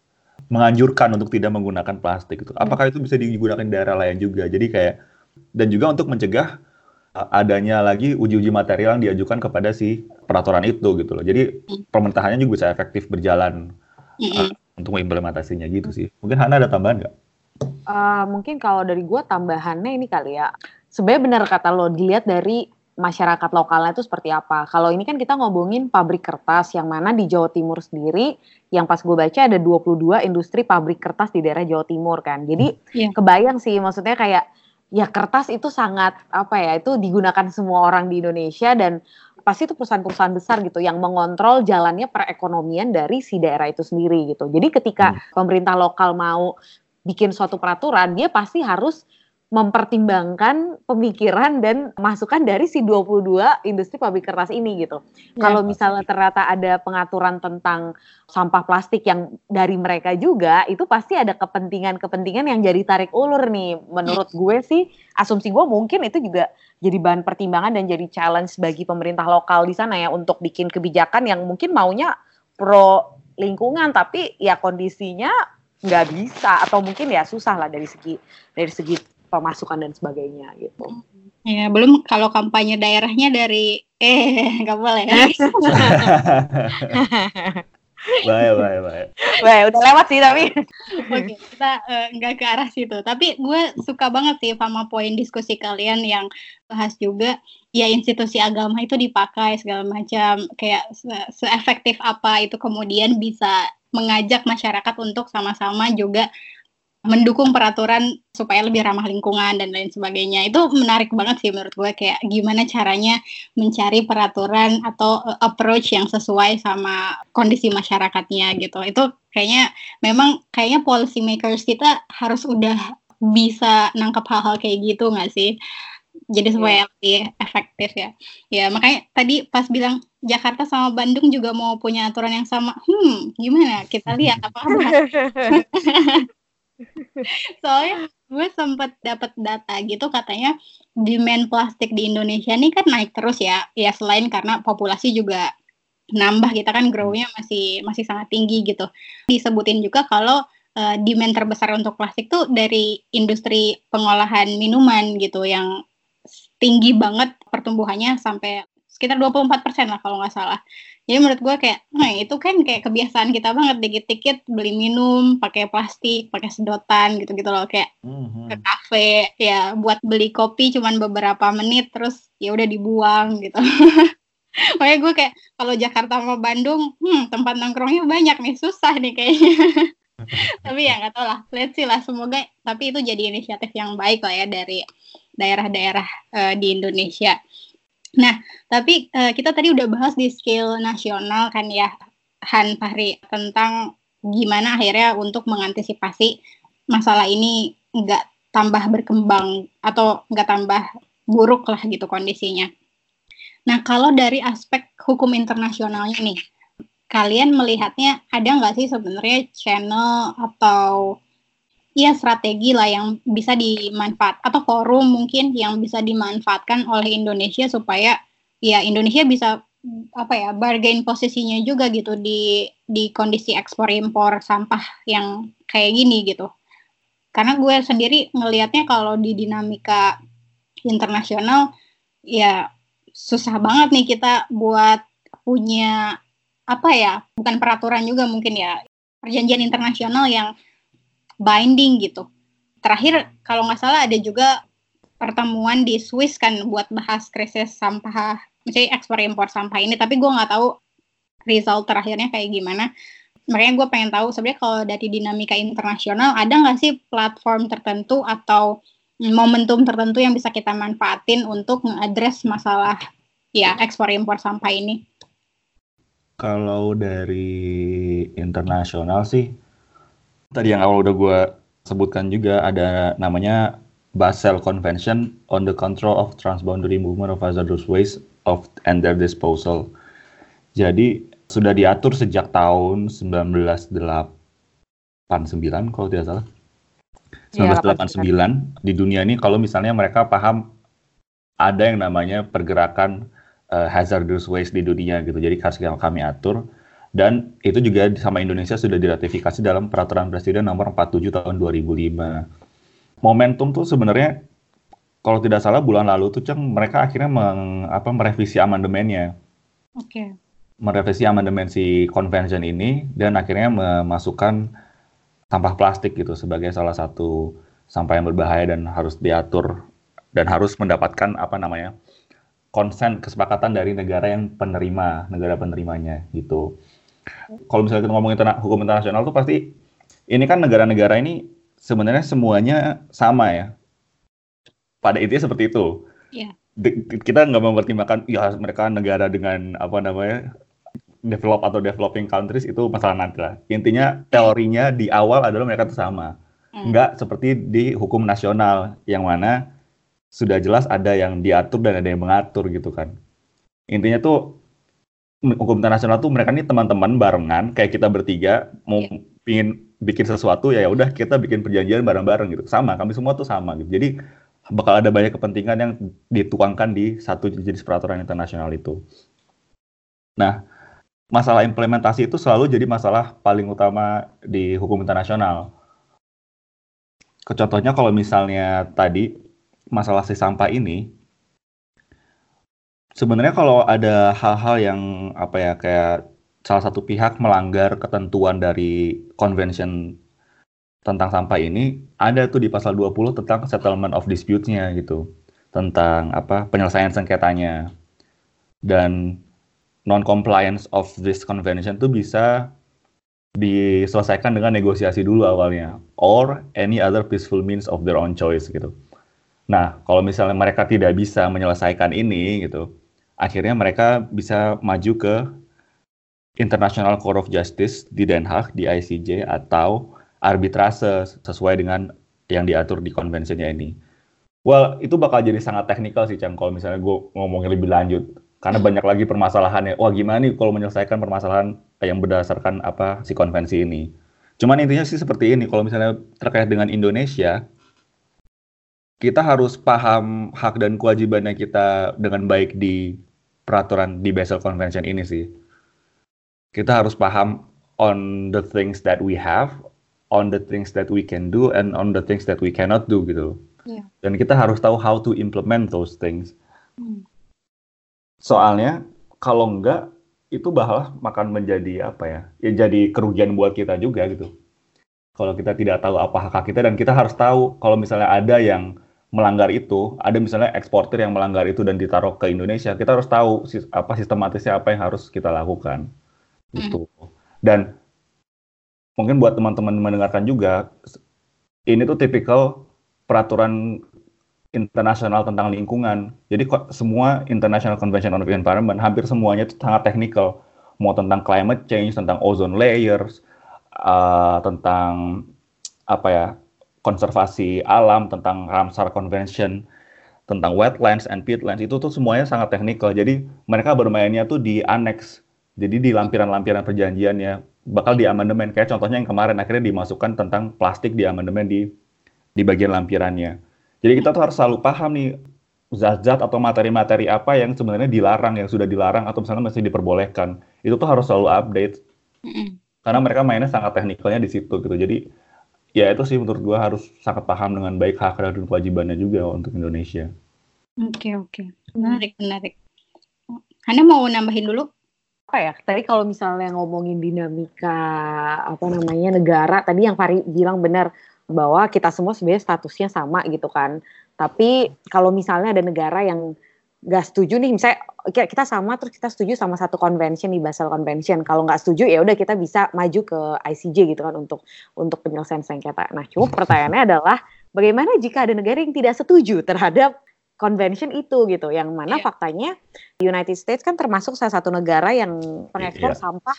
menganjurkan untuk tidak menggunakan plastik itu. Apakah itu bisa digunakan di daerah lain juga? Jadi kayak dan juga untuk mencegah adanya lagi uji-uji material yang diajukan kepada si peraturan itu gitu loh. Jadi pemerintahannya juga bisa efektif berjalan uh, untuk mengimplementasinya gitu sih. Mungkin Hana ada tambahan nggak? Uh, mungkin kalau dari gue tambahannya ini kali ya. Sebenarnya benar kata lo dilihat dari masyarakat lokalnya itu seperti apa. Kalau ini kan kita ngomongin pabrik kertas yang mana di Jawa Timur sendiri yang pas gue baca ada 22 industri pabrik kertas di daerah Jawa Timur kan. Jadi yeah. kebayang sih maksudnya kayak ya kertas itu sangat apa ya itu digunakan semua orang di Indonesia dan pasti itu perusahaan-perusahaan besar gitu yang mengontrol jalannya perekonomian dari si daerah itu sendiri gitu. Jadi ketika hmm. pemerintah lokal mau bikin suatu peraturan, dia pasti harus mempertimbangkan pemikiran dan masukan dari si 22 industri pabrik kertas ini gitu. Ya, Kalau misalnya ternyata ada pengaturan tentang sampah plastik yang dari mereka juga, itu pasti ada kepentingan-kepentingan yang jadi tarik ulur nih. Menurut gue sih, asumsi gue mungkin itu juga jadi bahan pertimbangan dan jadi challenge bagi pemerintah lokal di sana ya untuk bikin kebijakan yang mungkin maunya pro lingkungan, tapi ya kondisinya nggak bisa atau mungkin ya susah lah dari segi dari segi pemasukan dan sebagainya gitu. Ya, belum kalau kampanye daerahnya dari eh nggak boleh. Baik, baik, baik. Baik, udah lewat sih tapi. Oke, kita uh, nggak ke arah situ. Tapi gue suka banget sih sama poin diskusi kalian yang bahas juga ya institusi agama itu dipakai segala macam kayak se-efektif apa itu kemudian bisa mengajak masyarakat untuk sama-sama juga mendukung peraturan supaya lebih ramah lingkungan dan lain sebagainya. Itu menarik banget sih menurut gue kayak gimana caranya mencari peraturan atau uh, approach yang sesuai sama kondisi masyarakatnya gitu. Itu kayaknya memang kayaknya policy makers kita harus udah bisa nangkep hal-hal kayak gitu nggak sih? Jadi supaya yeah. lebih efektif ya. Ya makanya tadi pas bilang Jakarta sama Bandung juga mau punya aturan yang sama. Hmm, gimana? Kita lihat apa Soalnya gue sempat dapat data gitu katanya demand plastik di Indonesia ini kan naik terus ya. Ya selain karena populasi juga nambah kita kan grow-nya masih masih sangat tinggi gitu. Disebutin juga kalau uh, demand terbesar untuk plastik tuh dari industri pengolahan minuman gitu yang tinggi banget pertumbuhannya sampai sekitar 24% lah kalau nggak salah. Jadi menurut gue kayak, nah itu kan kayak kebiasaan kita banget dikit-dikit beli minum, pakai plastik, pakai sedotan gitu-gitu loh kayak mm-hmm. ke kafe ya buat beli kopi cuman beberapa menit terus ya udah dibuang gitu. Makanya gue kayak kalau Jakarta sama Bandung, hmm, tempat nongkrongnya banyak nih susah nih kayaknya. tapi ya nggak tau lah, let's see lah semoga. Tapi itu jadi inisiatif yang baik lah ya dari daerah-daerah uh, di Indonesia. Nah, tapi uh, kita tadi udah bahas di scale nasional kan ya, Han Fahri, tentang gimana akhirnya untuk mengantisipasi masalah ini nggak tambah berkembang atau nggak tambah buruk lah gitu kondisinya. Nah, kalau dari aspek hukum internasionalnya nih, kalian melihatnya ada nggak sih sebenarnya channel atau ya strategi lah yang bisa dimanfaat atau forum mungkin yang bisa dimanfaatkan oleh Indonesia supaya ya Indonesia bisa apa ya bargain posisinya juga gitu di di kondisi ekspor impor sampah yang kayak gini gitu. Karena gue sendiri ngelihatnya kalau di dinamika internasional ya susah banget nih kita buat punya apa ya bukan peraturan juga mungkin ya perjanjian internasional yang binding gitu. Terakhir kalau nggak salah ada juga pertemuan di Swiss kan buat bahas krisis sampah, misalnya ekspor impor sampah ini. Tapi gue nggak tahu result terakhirnya kayak gimana. Makanya gue pengen tahu sebenarnya kalau dari dinamika internasional ada nggak sih platform tertentu atau momentum tertentu yang bisa kita manfaatin untuk mengadres masalah ya ekspor impor sampah ini? Kalau dari internasional sih Tadi yang awal udah gue sebutkan juga ada namanya Basel Convention on the Control of Transboundary Movement of Hazardous Waste of and Their Disposal. Jadi sudah diatur sejak tahun 1989 kalau tidak salah. 1989 ya, di dunia ini kalau misalnya mereka paham ada yang namanya pergerakan uh, hazardous waste di dunia gitu. Jadi harus kami atur dan itu juga sama Indonesia sudah diratifikasi dalam peraturan presiden nomor 47 tahun 2005. Momentum tuh sebenarnya kalau tidak salah bulan lalu tuh Ceng mereka akhirnya meng, apa merevisi amandemennya. Oke. Okay. Merevisi amandemen si convention ini dan akhirnya memasukkan sampah plastik gitu sebagai salah satu sampah yang berbahaya dan harus diatur dan harus mendapatkan apa namanya konsen kesepakatan dari negara yang penerima negara penerimanya gitu kalau misalnya kita ngomong interna hukum internasional tuh pasti ini kan negara-negara ini sebenarnya semuanya sama ya. Pada intinya seperti itu. Yeah. kita nggak mempertimbangkan ya mereka negara dengan apa namanya develop atau developing countries itu masalah nanti lah. Intinya teorinya di awal adalah mereka itu sama. Mm. Nggak seperti di hukum nasional yang mana sudah jelas ada yang diatur dan ada yang mengatur gitu kan. Intinya tuh hukum internasional tuh mereka ini teman-teman barengan kayak kita bertiga mau yeah. pingin bikin sesuatu ya ya udah kita bikin perjanjian bareng-bareng gitu. Sama kami semua tuh sama gitu. Jadi bakal ada banyak kepentingan yang dituangkan di satu jenis peraturan internasional itu. Nah masalah implementasi itu selalu jadi masalah paling utama di hukum internasional. Contohnya kalau misalnya tadi masalah si sampah ini, sebenarnya kalau ada hal-hal yang apa ya kayak salah satu pihak melanggar ketentuan dari convention tentang sampah ini ada tuh di pasal 20 tentang settlement of dispute-nya gitu. Tentang apa penyelesaian sengketanya. Dan non compliance of this convention tuh bisa diselesaikan dengan negosiasi dulu awalnya or any other peaceful means of their own choice gitu. Nah, kalau misalnya mereka tidak bisa menyelesaikan ini gitu, akhirnya mereka bisa maju ke International Court of Justice di Den Haag di ICJ atau arbitrase sesuai dengan yang diatur di konvensinya ini. Well, itu bakal jadi sangat teknikal sih, Cang, kalau misalnya gue ngomongin lebih lanjut. Karena banyak lagi permasalahannya. Wah, gimana nih kalau menyelesaikan permasalahan yang berdasarkan apa si konvensi ini. Cuman intinya sih seperti ini, kalau misalnya terkait dengan Indonesia, kita harus paham hak dan kewajibannya kita dengan baik di peraturan di Basel Convention ini sih. Kita harus paham on the things that we have, on the things that we can do and on the things that we cannot do gitu. Yeah. Dan kita harus tahu how to implement those things. Hmm. Soalnya kalau enggak itu bahlah makan menjadi apa ya? Ya jadi kerugian buat kita juga gitu. Kalau kita tidak tahu apa hak kita dan kita harus tahu kalau misalnya ada yang melanggar itu, ada misalnya eksportir yang melanggar itu dan ditaruh ke Indonesia, kita harus tahu apa sistematisnya apa yang harus kita lakukan. Hmm. Dan mungkin buat teman-teman mendengarkan juga, ini tuh tipikal peraturan internasional tentang lingkungan. Jadi semua International Convention on the Environment hampir semuanya itu sangat teknikal. Mau tentang climate change, tentang ozone layers, uh, tentang apa ya konservasi alam, tentang Ramsar Convention, tentang wetlands and peatlands itu tuh semuanya sangat teknikal. Jadi mereka bermainnya tuh di annex. Jadi di lampiran-lampiran perjanjiannya bakal di amandemen kayak contohnya yang kemarin akhirnya dimasukkan tentang plastik di amandemen di di bagian lampirannya. Jadi kita tuh harus selalu paham nih zat-zat atau materi-materi apa yang sebenarnya dilarang, yang sudah dilarang atau misalnya masih diperbolehkan. Itu tuh harus selalu update. Karena mereka mainnya sangat teknikalnya di situ gitu. Jadi ya itu sih menurut gua harus sangat paham dengan baik hak dan kewajibannya juga untuk Indonesia. Oke okay, oke, okay. menarik menarik. Hana mau nambahin dulu? apa ya tadi kalau misalnya ngomongin dinamika apa namanya negara tadi yang Fari bilang benar bahwa kita semua sebenarnya statusnya sama gitu kan tapi kalau misalnya ada negara yang gak setuju nih misalnya kita sama terus kita setuju sama satu convention di Basel Convention kalau nggak setuju ya udah kita bisa maju ke ICJ gitu kan untuk untuk penyelesaian sengketa nah cuma pertanyaannya adalah bagaimana jika ada negara yang tidak setuju terhadap convention itu gitu yang mana yeah. faktanya United States kan termasuk salah satu negara yang pengekspor yeah. sampah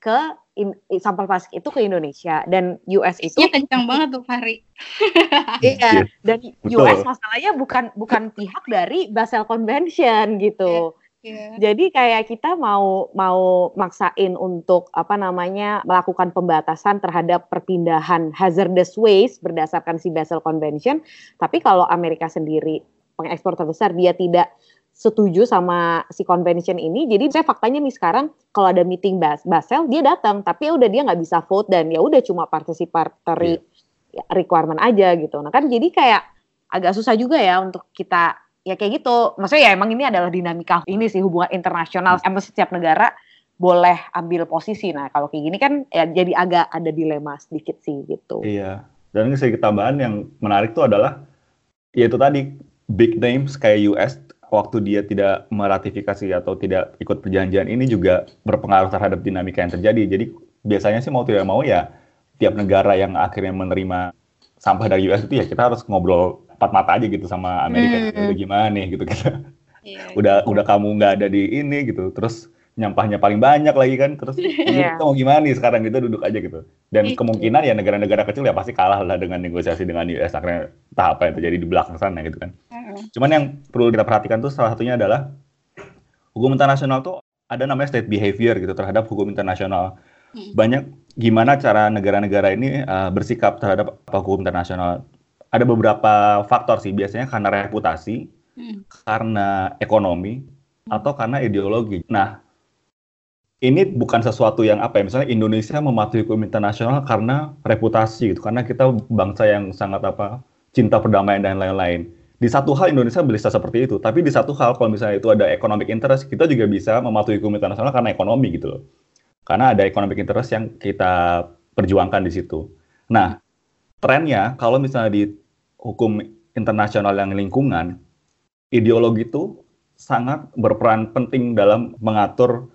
ke in, sampah plastik itu ke Indonesia dan US itu Iya kencang banget tuh Fahri. iya dan Betul. US masalahnya bukan bukan pihak dari Basel Convention gitu. Yeah. Jadi kayak kita mau mau maksain untuk apa namanya melakukan pembatasan terhadap perpindahan hazardous waste berdasarkan si Basel Convention, tapi kalau Amerika sendiri pengekspor terbesar dia tidak setuju sama si convention ini. Jadi saya faktanya nih sekarang kalau ada meeting Bas Basel dia datang, tapi ya udah dia nggak bisa vote dan ya udah cuma participatory yeah. requirement aja gitu. Nah kan jadi kayak agak susah juga ya untuk kita ya kayak gitu. Maksudnya ya emang ini adalah dinamika ini sih hubungan internasional. Emang setiap negara boleh ambil posisi. Nah kalau kayak gini kan ya jadi agak ada dilema sedikit sih gitu. Iya. Dan ini sedikit tambahan yang menarik tuh adalah ya itu tadi big names kayak US waktu dia tidak meratifikasi atau tidak ikut perjanjian ini juga berpengaruh terhadap dinamika yang terjadi. Jadi biasanya sih mau tidak mau ya tiap negara yang akhirnya menerima sampah dari US itu ya kita harus ngobrol empat mata aja gitu sama Amerika. Hmm. Udah gimana nih gitu kita. Yeah, udah yeah. udah kamu nggak ada di ini gitu. Terus nyampahnya paling banyak lagi kan terus yeah. kita mau gimana nih sekarang kita duduk aja gitu dan yeah. kemungkinan ya negara-negara kecil ya pasti kalah lah dengan negosiasi dengan US akhirnya tahap apa yang terjadi di belakang sana gitu kan cuman yang perlu kita perhatikan tuh salah satunya adalah hukum internasional tuh ada namanya state behavior gitu terhadap hukum internasional hmm. banyak gimana cara negara-negara ini uh, bersikap terhadap hukum internasional ada beberapa faktor sih biasanya karena reputasi hmm. karena ekonomi hmm. atau karena ideologi nah ini bukan sesuatu yang apa ya misalnya Indonesia mematuhi hukum internasional karena reputasi gitu karena kita bangsa yang sangat apa cinta perdamaian dan lain-lain. Di satu hal Indonesia bisa seperti itu tapi di satu hal kalau misalnya itu ada economic interest kita juga bisa mematuhi hukum internasional karena ekonomi gitu loh. Karena ada economic interest yang kita perjuangkan di situ. Nah trennya kalau misalnya di hukum internasional yang lingkungan ideologi itu sangat berperan penting dalam mengatur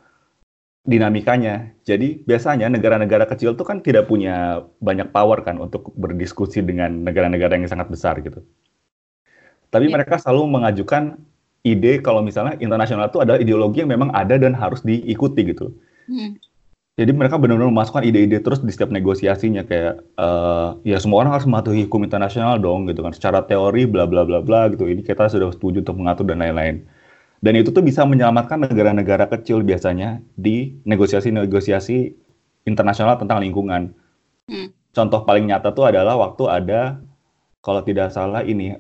dinamikanya. Jadi biasanya negara-negara kecil itu kan tidak punya banyak power kan untuk berdiskusi dengan negara-negara yang sangat besar gitu. Tapi ya. mereka selalu mengajukan ide kalau misalnya internasional itu adalah ideologi yang memang ada dan harus diikuti gitu. Hmm. Jadi mereka benar-benar memasukkan ide-ide terus di setiap negosiasinya kayak uh, ya semua orang harus mematuhi hukum internasional dong gitu kan. Secara teori bla bla bla bla gitu. Ini kita sudah setuju untuk mengatur dan lain-lain. Dan itu tuh bisa menyelamatkan negara-negara kecil biasanya di negosiasi-negosiasi internasional tentang lingkungan. Hmm. Contoh paling nyata tuh adalah waktu ada kalau tidak salah ini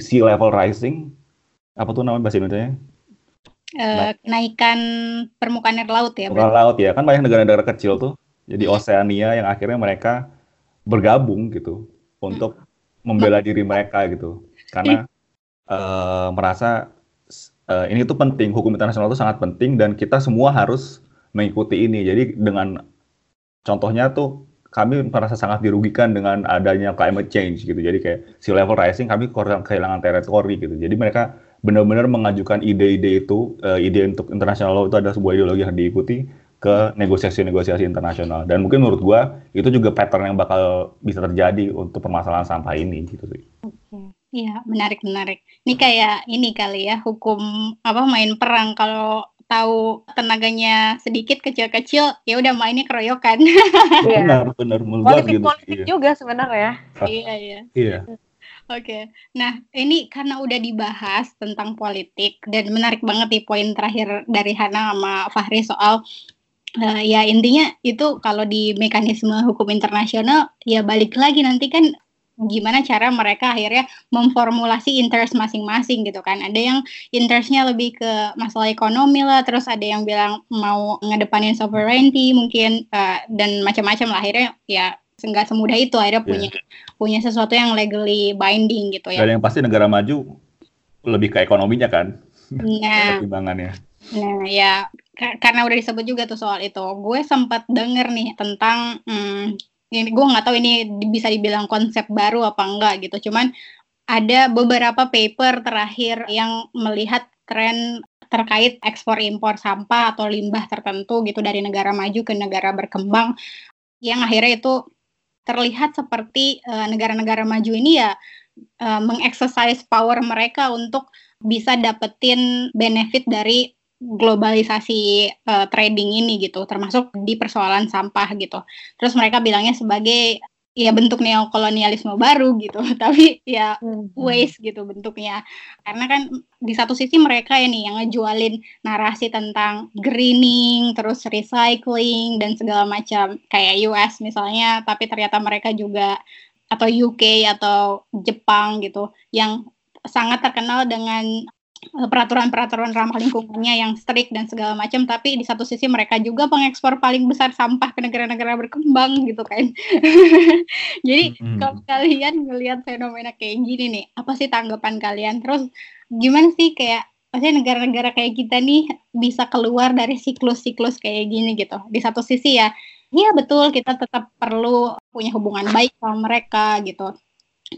sea level rising apa tuh namanya bahasa Indonesia? Uh, kenaikan permukaan air laut ya. Permukaan laut ya kan banyak negara-negara kecil tuh. Jadi hmm. Oceania yang akhirnya mereka bergabung gitu untuk hmm. membela diri mereka gitu karena uh, merasa uh, ini tuh penting, hukum internasional itu sangat penting dan kita semua harus mengikuti ini. Jadi dengan contohnya tuh kami merasa sangat dirugikan dengan adanya climate change gitu. Jadi kayak sea level rising kami kehilangan teritori gitu. Jadi mereka benar-benar mengajukan ide-ide itu, uh, ide untuk internasional itu ada sebuah ideologi yang diikuti ke negosiasi-negosiasi internasional. Dan mungkin menurut gua itu juga pattern yang bakal bisa terjadi untuk permasalahan sampah ini gitu sih. Iya, menarik menarik. Ini kayak ini kali ya hukum apa main perang kalau tahu tenaganya sedikit kecil-kecil ya udah mainnya keroyokan. Iya. benar benar politik gitu. politik iya. juga sebenarnya. iya iya. Iya. Oke, okay. nah ini karena udah dibahas tentang politik dan menarik banget nih poin terakhir dari Hana sama Fahri soal uh, ya intinya itu kalau di mekanisme hukum internasional ya balik lagi nanti kan gimana cara mereka akhirnya memformulasi interest masing-masing gitu kan. Ada yang interestnya lebih ke masalah ekonomi lah, terus ada yang bilang mau ngedepanin sovereignty mungkin uh, dan macam-macam lah akhirnya ya nggak semudah itu akhirnya yeah. punya punya sesuatu yang legally binding gitu ya. Dan yang pasti negara maju lebih ke ekonominya kan. Nah, pertimbangannya. Nah ya karena udah disebut juga tuh soal itu, gue sempat denger nih tentang hmm, ini gue nggak tahu ini bisa dibilang konsep baru apa enggak gitu. Cuman ada beberapa paper terakhir yang melihat tren terkait ekspor impor sampah atau limbah tertentu gitu dari negara maju ke negara berkembang yang akhirnya itu terlihat seperti uh, negara-negara maju ini ya uh, mengexercise power mereka untuk bisa dapetin benefit dari globalisasi uh, trading ini gitu, termasuk di persoalan sampah gitu. Terus mereka bilangnya sebagai ya bentuk neokolonialisme baru gitu, tapi ya hmm. waste gitu bentuknya. Karena kan di satu sisi mereka ini yang ngejualin narasi tentang greening, terus recycling dan segala macam kayak US misalnya, tapi ternyata mereka juga atau UK atau Jepang gitu yang sangat terkenal dengan peraturan-peraturan ramah lingkungannya yang strict dan segala macam tapi di satu sisi mereka juga pengekspor paling besar sampah ke negara-negara berkembang gitu kan. Jadi mm-hmm. kalau kalian melihat fenomena kayak gini nih apa sih tanggapan kalian? Terus gimana sih kayak maksudnya negara-negara kayak kita nih bisa keluar dari siklus-siklus kayak gini gitu? Di satu sisi ya iya betul kita tetap perlu punya hubungan baik sama mereka gitu.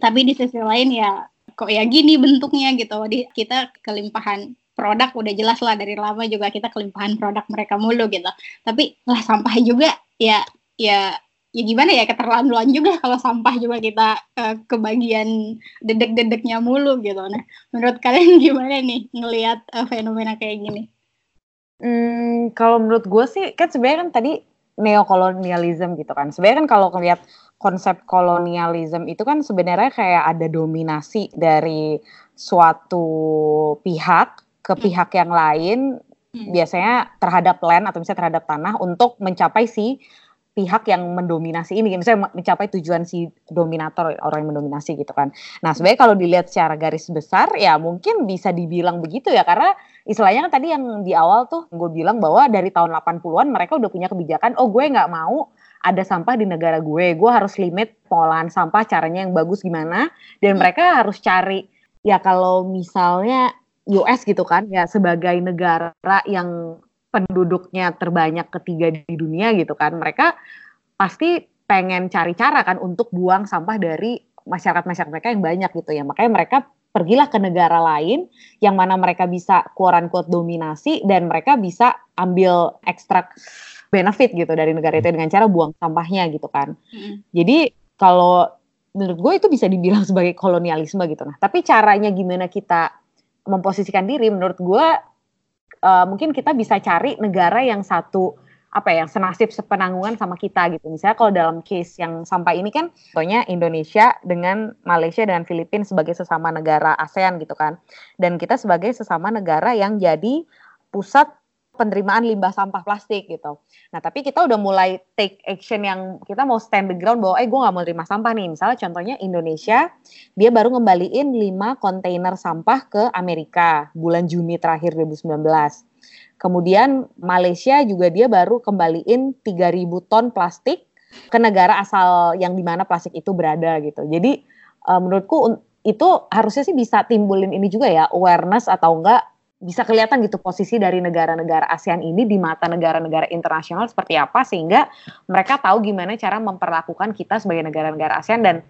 Tapi di sisi lain ya kok ya gini bentuknya gitu. Di kita kelimpahan produk udah jelas lah dari lama juga kita kelimpahan produk mereka mulu gitu. Tapi lah sampah juga ya ya ya gimana ya keterlaluan juga kalau sampah juga kita uh, kebagian dedek-dedeknya mulu gitu. Nah menurut kalian gimana nih ngelihat uh, fenomena kayak gini? Hmm, kalau menurut gue sih kan sebenarnya kan tadi neokolonialisme gitu kan. Sebenarnya kan kalau ngelihat konsep kolonialisme itu kan sebenarnya kayak ada dominasi dari suatu pihak ke hmm. pihak yang lain hmm. biasanya terhadap land atau misalnya terhadap tanah untuk mencapai si pihak yang mendominasi ini, misalnya mencapai tujuan si dominator orang yang mendominasi gitu kan. Nah sebenarnya kalau dilihat secara garis besar ya mungkin bisa dibilang begitu ya karena istilahnya kan tadi yang di awal tuh gue bilang bahwa dari tahun 80-an mereka udah punya kebijakan, oh gue nggak mau ada sampah di negara gue, gue harus limit pengolahan sampah caranya yang bagus gimana, dan mereka harus cari ya kalau misalnya US gitu kan ya sebagai negara yang penduduknya terbanyak ketiga di dunia gitu kan mereka pasti pengen cari cara kan untuk buang sampah dari masyarakat-masyarakat mereka yang banyak gitu ya. Makanya mereka pergilah ke negara lain yang mana mereka bisa quote unquote dominasi dan mereka bisa ambil ekstrak benefit gitu dari negara itu dengan cara buang sampahnya gitu kan. Mm. Jadi kalau menurut gue itu bisa dibilang sebagai kolonialisme gitu nah. Tapi caranya gimana kita memposisikan diri menurut gue uh, mungkin kita bisa cari negara yang satu apa ya yang senasib sepenanggungan sama kita gitu. Misalnya kalau dalam case yang sampai ini kan contohnya Indonesia dengan Malaysia dengan Filipina sebagai sesama negara ASEAN gitu kan. Dan kita sebagai sesama negara yang jadi pusat penerimaan limbah sampah plastik gitu. Nah tapi kita udah mulai take action yang kita mau stand the ground bahwa eh gue gak mau terima sampah nih. Misalnya contohnya Indonesia dia baru ngembaliin 5 kontainer sampah ke Amerika bulan Juni terakhir 2019. Kemudian Malaysia juga dia baru kembaliin 3000 ton plastik ke negara asal yang di mana plastik itu berada gitu. Jadi uh, menurutku itu harusnya sih bisa timbulin ini juga ya awareness atau enggak bisa kelihatan gitu posisi dari negara-negara ASEAN ini di mata negara-negara internasional seperti apa sehingga mereka tahu gimana cara memperlakukan kita sebagai negara-negara ASEAN dan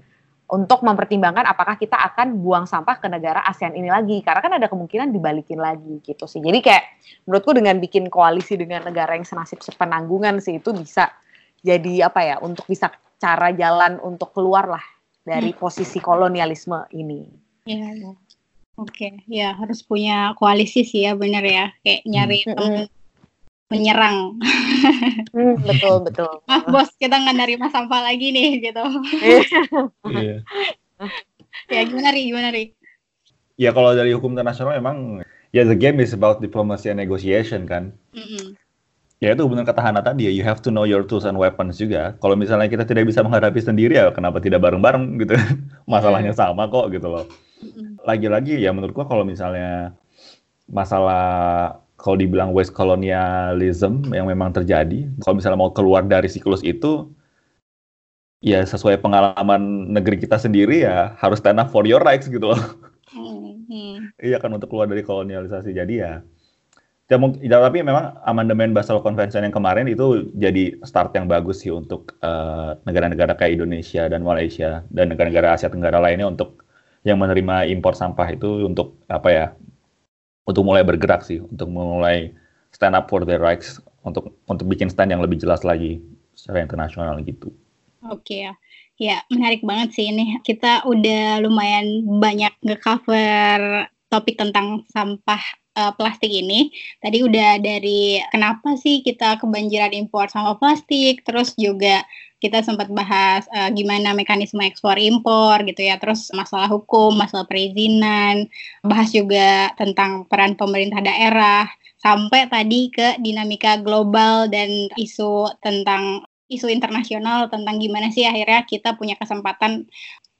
untuk mempertimbangkan apakah kita akan buang sampah ke negara ASEAN ini lagi karena kan ada kemungkinan dibalikin lagi gitu sih. Jadi kayak menurutku dengan bikin koalisi dengan negara yang senasib sepenanggungan sih itu bisa jadi apa ya untuk bisa cara jalan untuk keluar lah dari hmm. posisi kolonialisme ini. Iya, iya. Oke, okay. ya harus punya koalisi sih ya bener ya, kayak nyari hmm. temen menyerang. Hmm, betul betul. Ah bos, kita nggak nerima sampah lagi nih gitu. Iya. ya gimana ri, gimana ri? Ya kalau dari hukum internasional emang ya the game is about diplomacy and negotiation kan. Mm -hmm. Ya itu benar kata Hana tadi ya, you have to know your tools and weapons juga. Kalau misalnya kita tidak bisa menghadapi sendiri ya kenapa tidak bareng-bareng gitu. Masalahnya iya. sama kok gitu loh lagi-lagi ya menurut gua kalau misalnya masalah kalau dibilang West colonialism yang memang terjadi, kalau misalnya mau keluar dari siklus itu, ya sesuai pengalaman negeri kita sendiri ya harus stand up for your rights gitu loh. Hmm. Iya kan untuk keluar dari kolonialisasi. Jadi ya, ya, ya tapi memang amandemen Basel Convention yang kemarin itu jadi start yang bagus sih untuk eh, negara-negara uh, kayak Indonesia dan Malaysia dan negara-negara Asia Tenggara lainnya untuk yang menerima impor sampah itu untuk apa ya untuk mulai bergerak sih untuk mulai stand up for their rights untuk untuk bikin stand yang lebih jelas lagi secara internasional gitu. Oke ya. Ya, menarik banget sih ini. Kita udah lumayan banyak nge-cover topik tentang sampah uh, plastik ini. Tadi udah dari kenapa sih kita kebanjiran impor sampah plastik, terus juga kita sempat bahas uh, gimana mekanisme ekspor impor gitu ya, terus masalah hukum, masalah perizinan, bahas juga tentang peran pemerintah daerah, sampai tadi ke dinamika global dan isu tentang isu internasional tentang gimana sih akhirnya kita punya kesempatan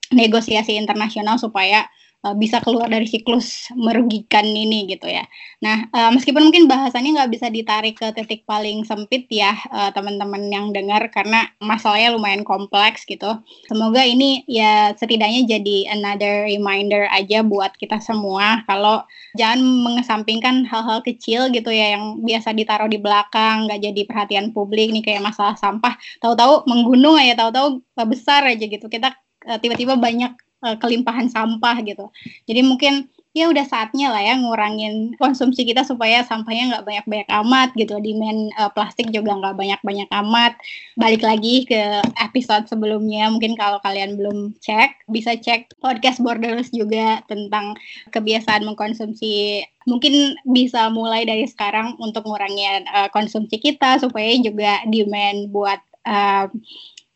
negosiasi internasional supaya uh, bisa keluar dari siklus merugikan ini gitu ya. Nah, uh, meskipun mungkin bahasannya nggak bisa ditarik ke titik paling sempit ya uh, teman-teman yang dengar karena masalahnya lumayan kompleks gitu. Semoga ini ya setidaknya jadi another reminder aja buat kita semua kalau jangan mengesampingkan hal-hal kecil gitu ya yang biasa ditaruh di belakang, nggak jadi perhatian publik nih kayak masalah sampah. Tahu-tahu menggunung aja, tahu-tahu besar aja gitu. Kita tiba-tiba banyak uh, kelimpahan sampah gitu. Jadi mungkin ya udah saatnya lah ya ngurangin konsumsi kita supaya sampahnya nggak banyak-banyak amat gitu. Demand uh, plastik juga nggak banyak-banyak amat. Balik lagi ke episode sebelumnya, mungkin kalau kalian belum cek, bisa cek podcast Borderless juga tentang kebiasaan mengkonsumsi mungkin bisa mulai dari sekarang untuk ngurangin uh, konsumsi kita supaya juga demand buat uh,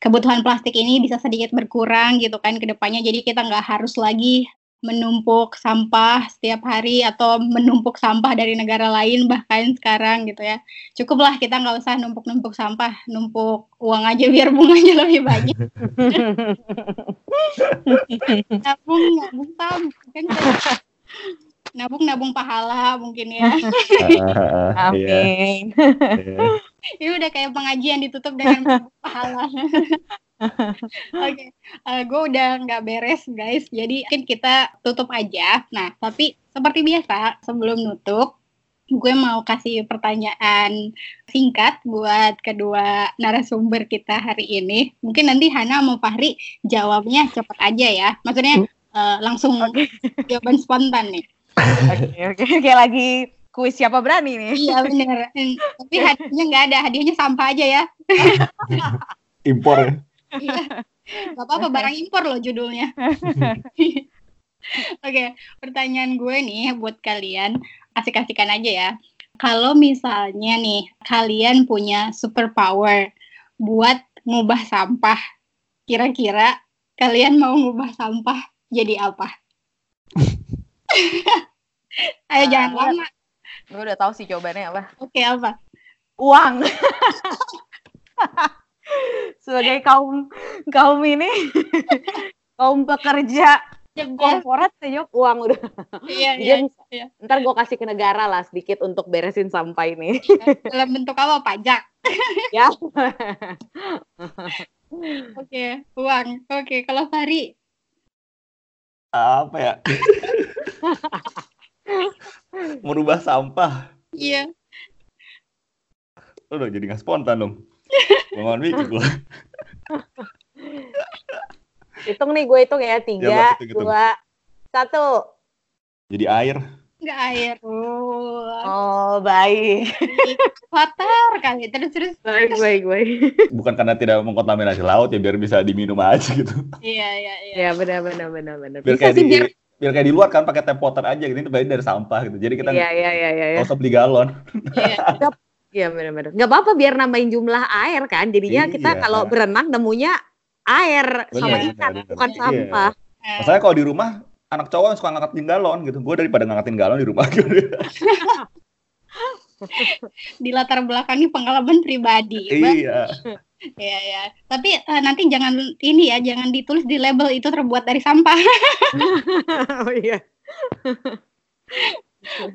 kebutuhan plastik ini bisa sedikit berkurang gitu kan ke depannya jadi kita nggak harus lagi menumpuk sampah setiap hari atau menumpuk sampah dari negara lain bahkan sekarang gitu ya. Cukuplah kita nggak usah numpuk-numpuk sampah, numpuk uang aja biar bunganya lebih banyak. nabung nabung tam kan nabung nabung pahala mungkin ya. Amin. Ini udah kayak pengajian ditutup dengan pahala. Oke, okay. uh, eh, gue udah nggak beres guys, jadi mungkin kita tutup aja. Nah, tapi seperti biasa sebelum nutup, gue mau kasih pertanyaan singkat buat kedua narasumber kita hari ini. Mungkin nanti Hana mau Fahri jawabnya cepet aja ya. Maksudnya uh, langsung okay. jawaban spontan nih. Oke, oke, kayak lagi kuis siapa berani nih. Iya bener. Tapi hadiahnya nggak ada, hadiahnya sampah aja ya. Impor ya? Iya. Gak apa-apa, barang impor loh judulnya. Oke, okay, pertanyaan gue nih buat kalian, asik-asikan aja ya. Kalau misalnya nih, kalian punya superpower buat ngubah sampah, kira-kira kalian mau ngubah sampah jadi apa? Ayo jangan lama. Gue udah tahu sih jawabannya apa. Oke, okay, apa? Uang. sebagai kaum kaum ini kaum pekerja korporat saja uang udah iya, iya, iya. ntar gue kasih ke negara lah sedikit untuk beresin sampah ini iya, dalam bentuk apa pajak ya oke uang oke kalau Fari apa ya merubah sampah iya udah jadi nggak spontan dong Bangun mikir gue. hitung nih gue hitung ya. Tiga, ya, hitung, dua, satu. Jadi air. Enggak air. Oh, oh baik. Kotor kali. Terus terus. Baik baik baik. Bukan karena tidak mengkontaminasi laut ya biar bisa diminum aja gitu. Iya iya iya. Iya benar benar benar benar. Biar kayak di, biar... biar kayak di luar kan pakai tap water aja gitu. Ini dari sampah gitu. Jadi kita Iya iya iya iya. Gak usah beli galon. Iya. Iya benar-benar. Gak apa-apa biar nambahin jumlah air kan. Jadinya iya. kita kalau berenang nemunya air bener, sama ikan bener, bukan iya. sampah. Masalahnya kalau di rumah anak cowok yang suka ngangkatin galon gitu. Gue daripada ngangkatin galon di rumah gitu. di latar belakangnya pengalaman pribadi. Iya. Iya ya. Tapi uh, nanti jangan ini ya, jangan ditulis di label itu terbuat dari sampah. oh iya.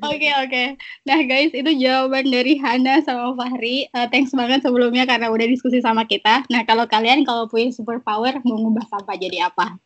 Oke okay, oke. Okay. Nah guys itu jawaban dari Hana sama Fahri. Uh, thanks banget sebelumnya karena udah diskusi sama kita. Nah kalau kalian kalau punya super power mau ngubah sampah jadi apa?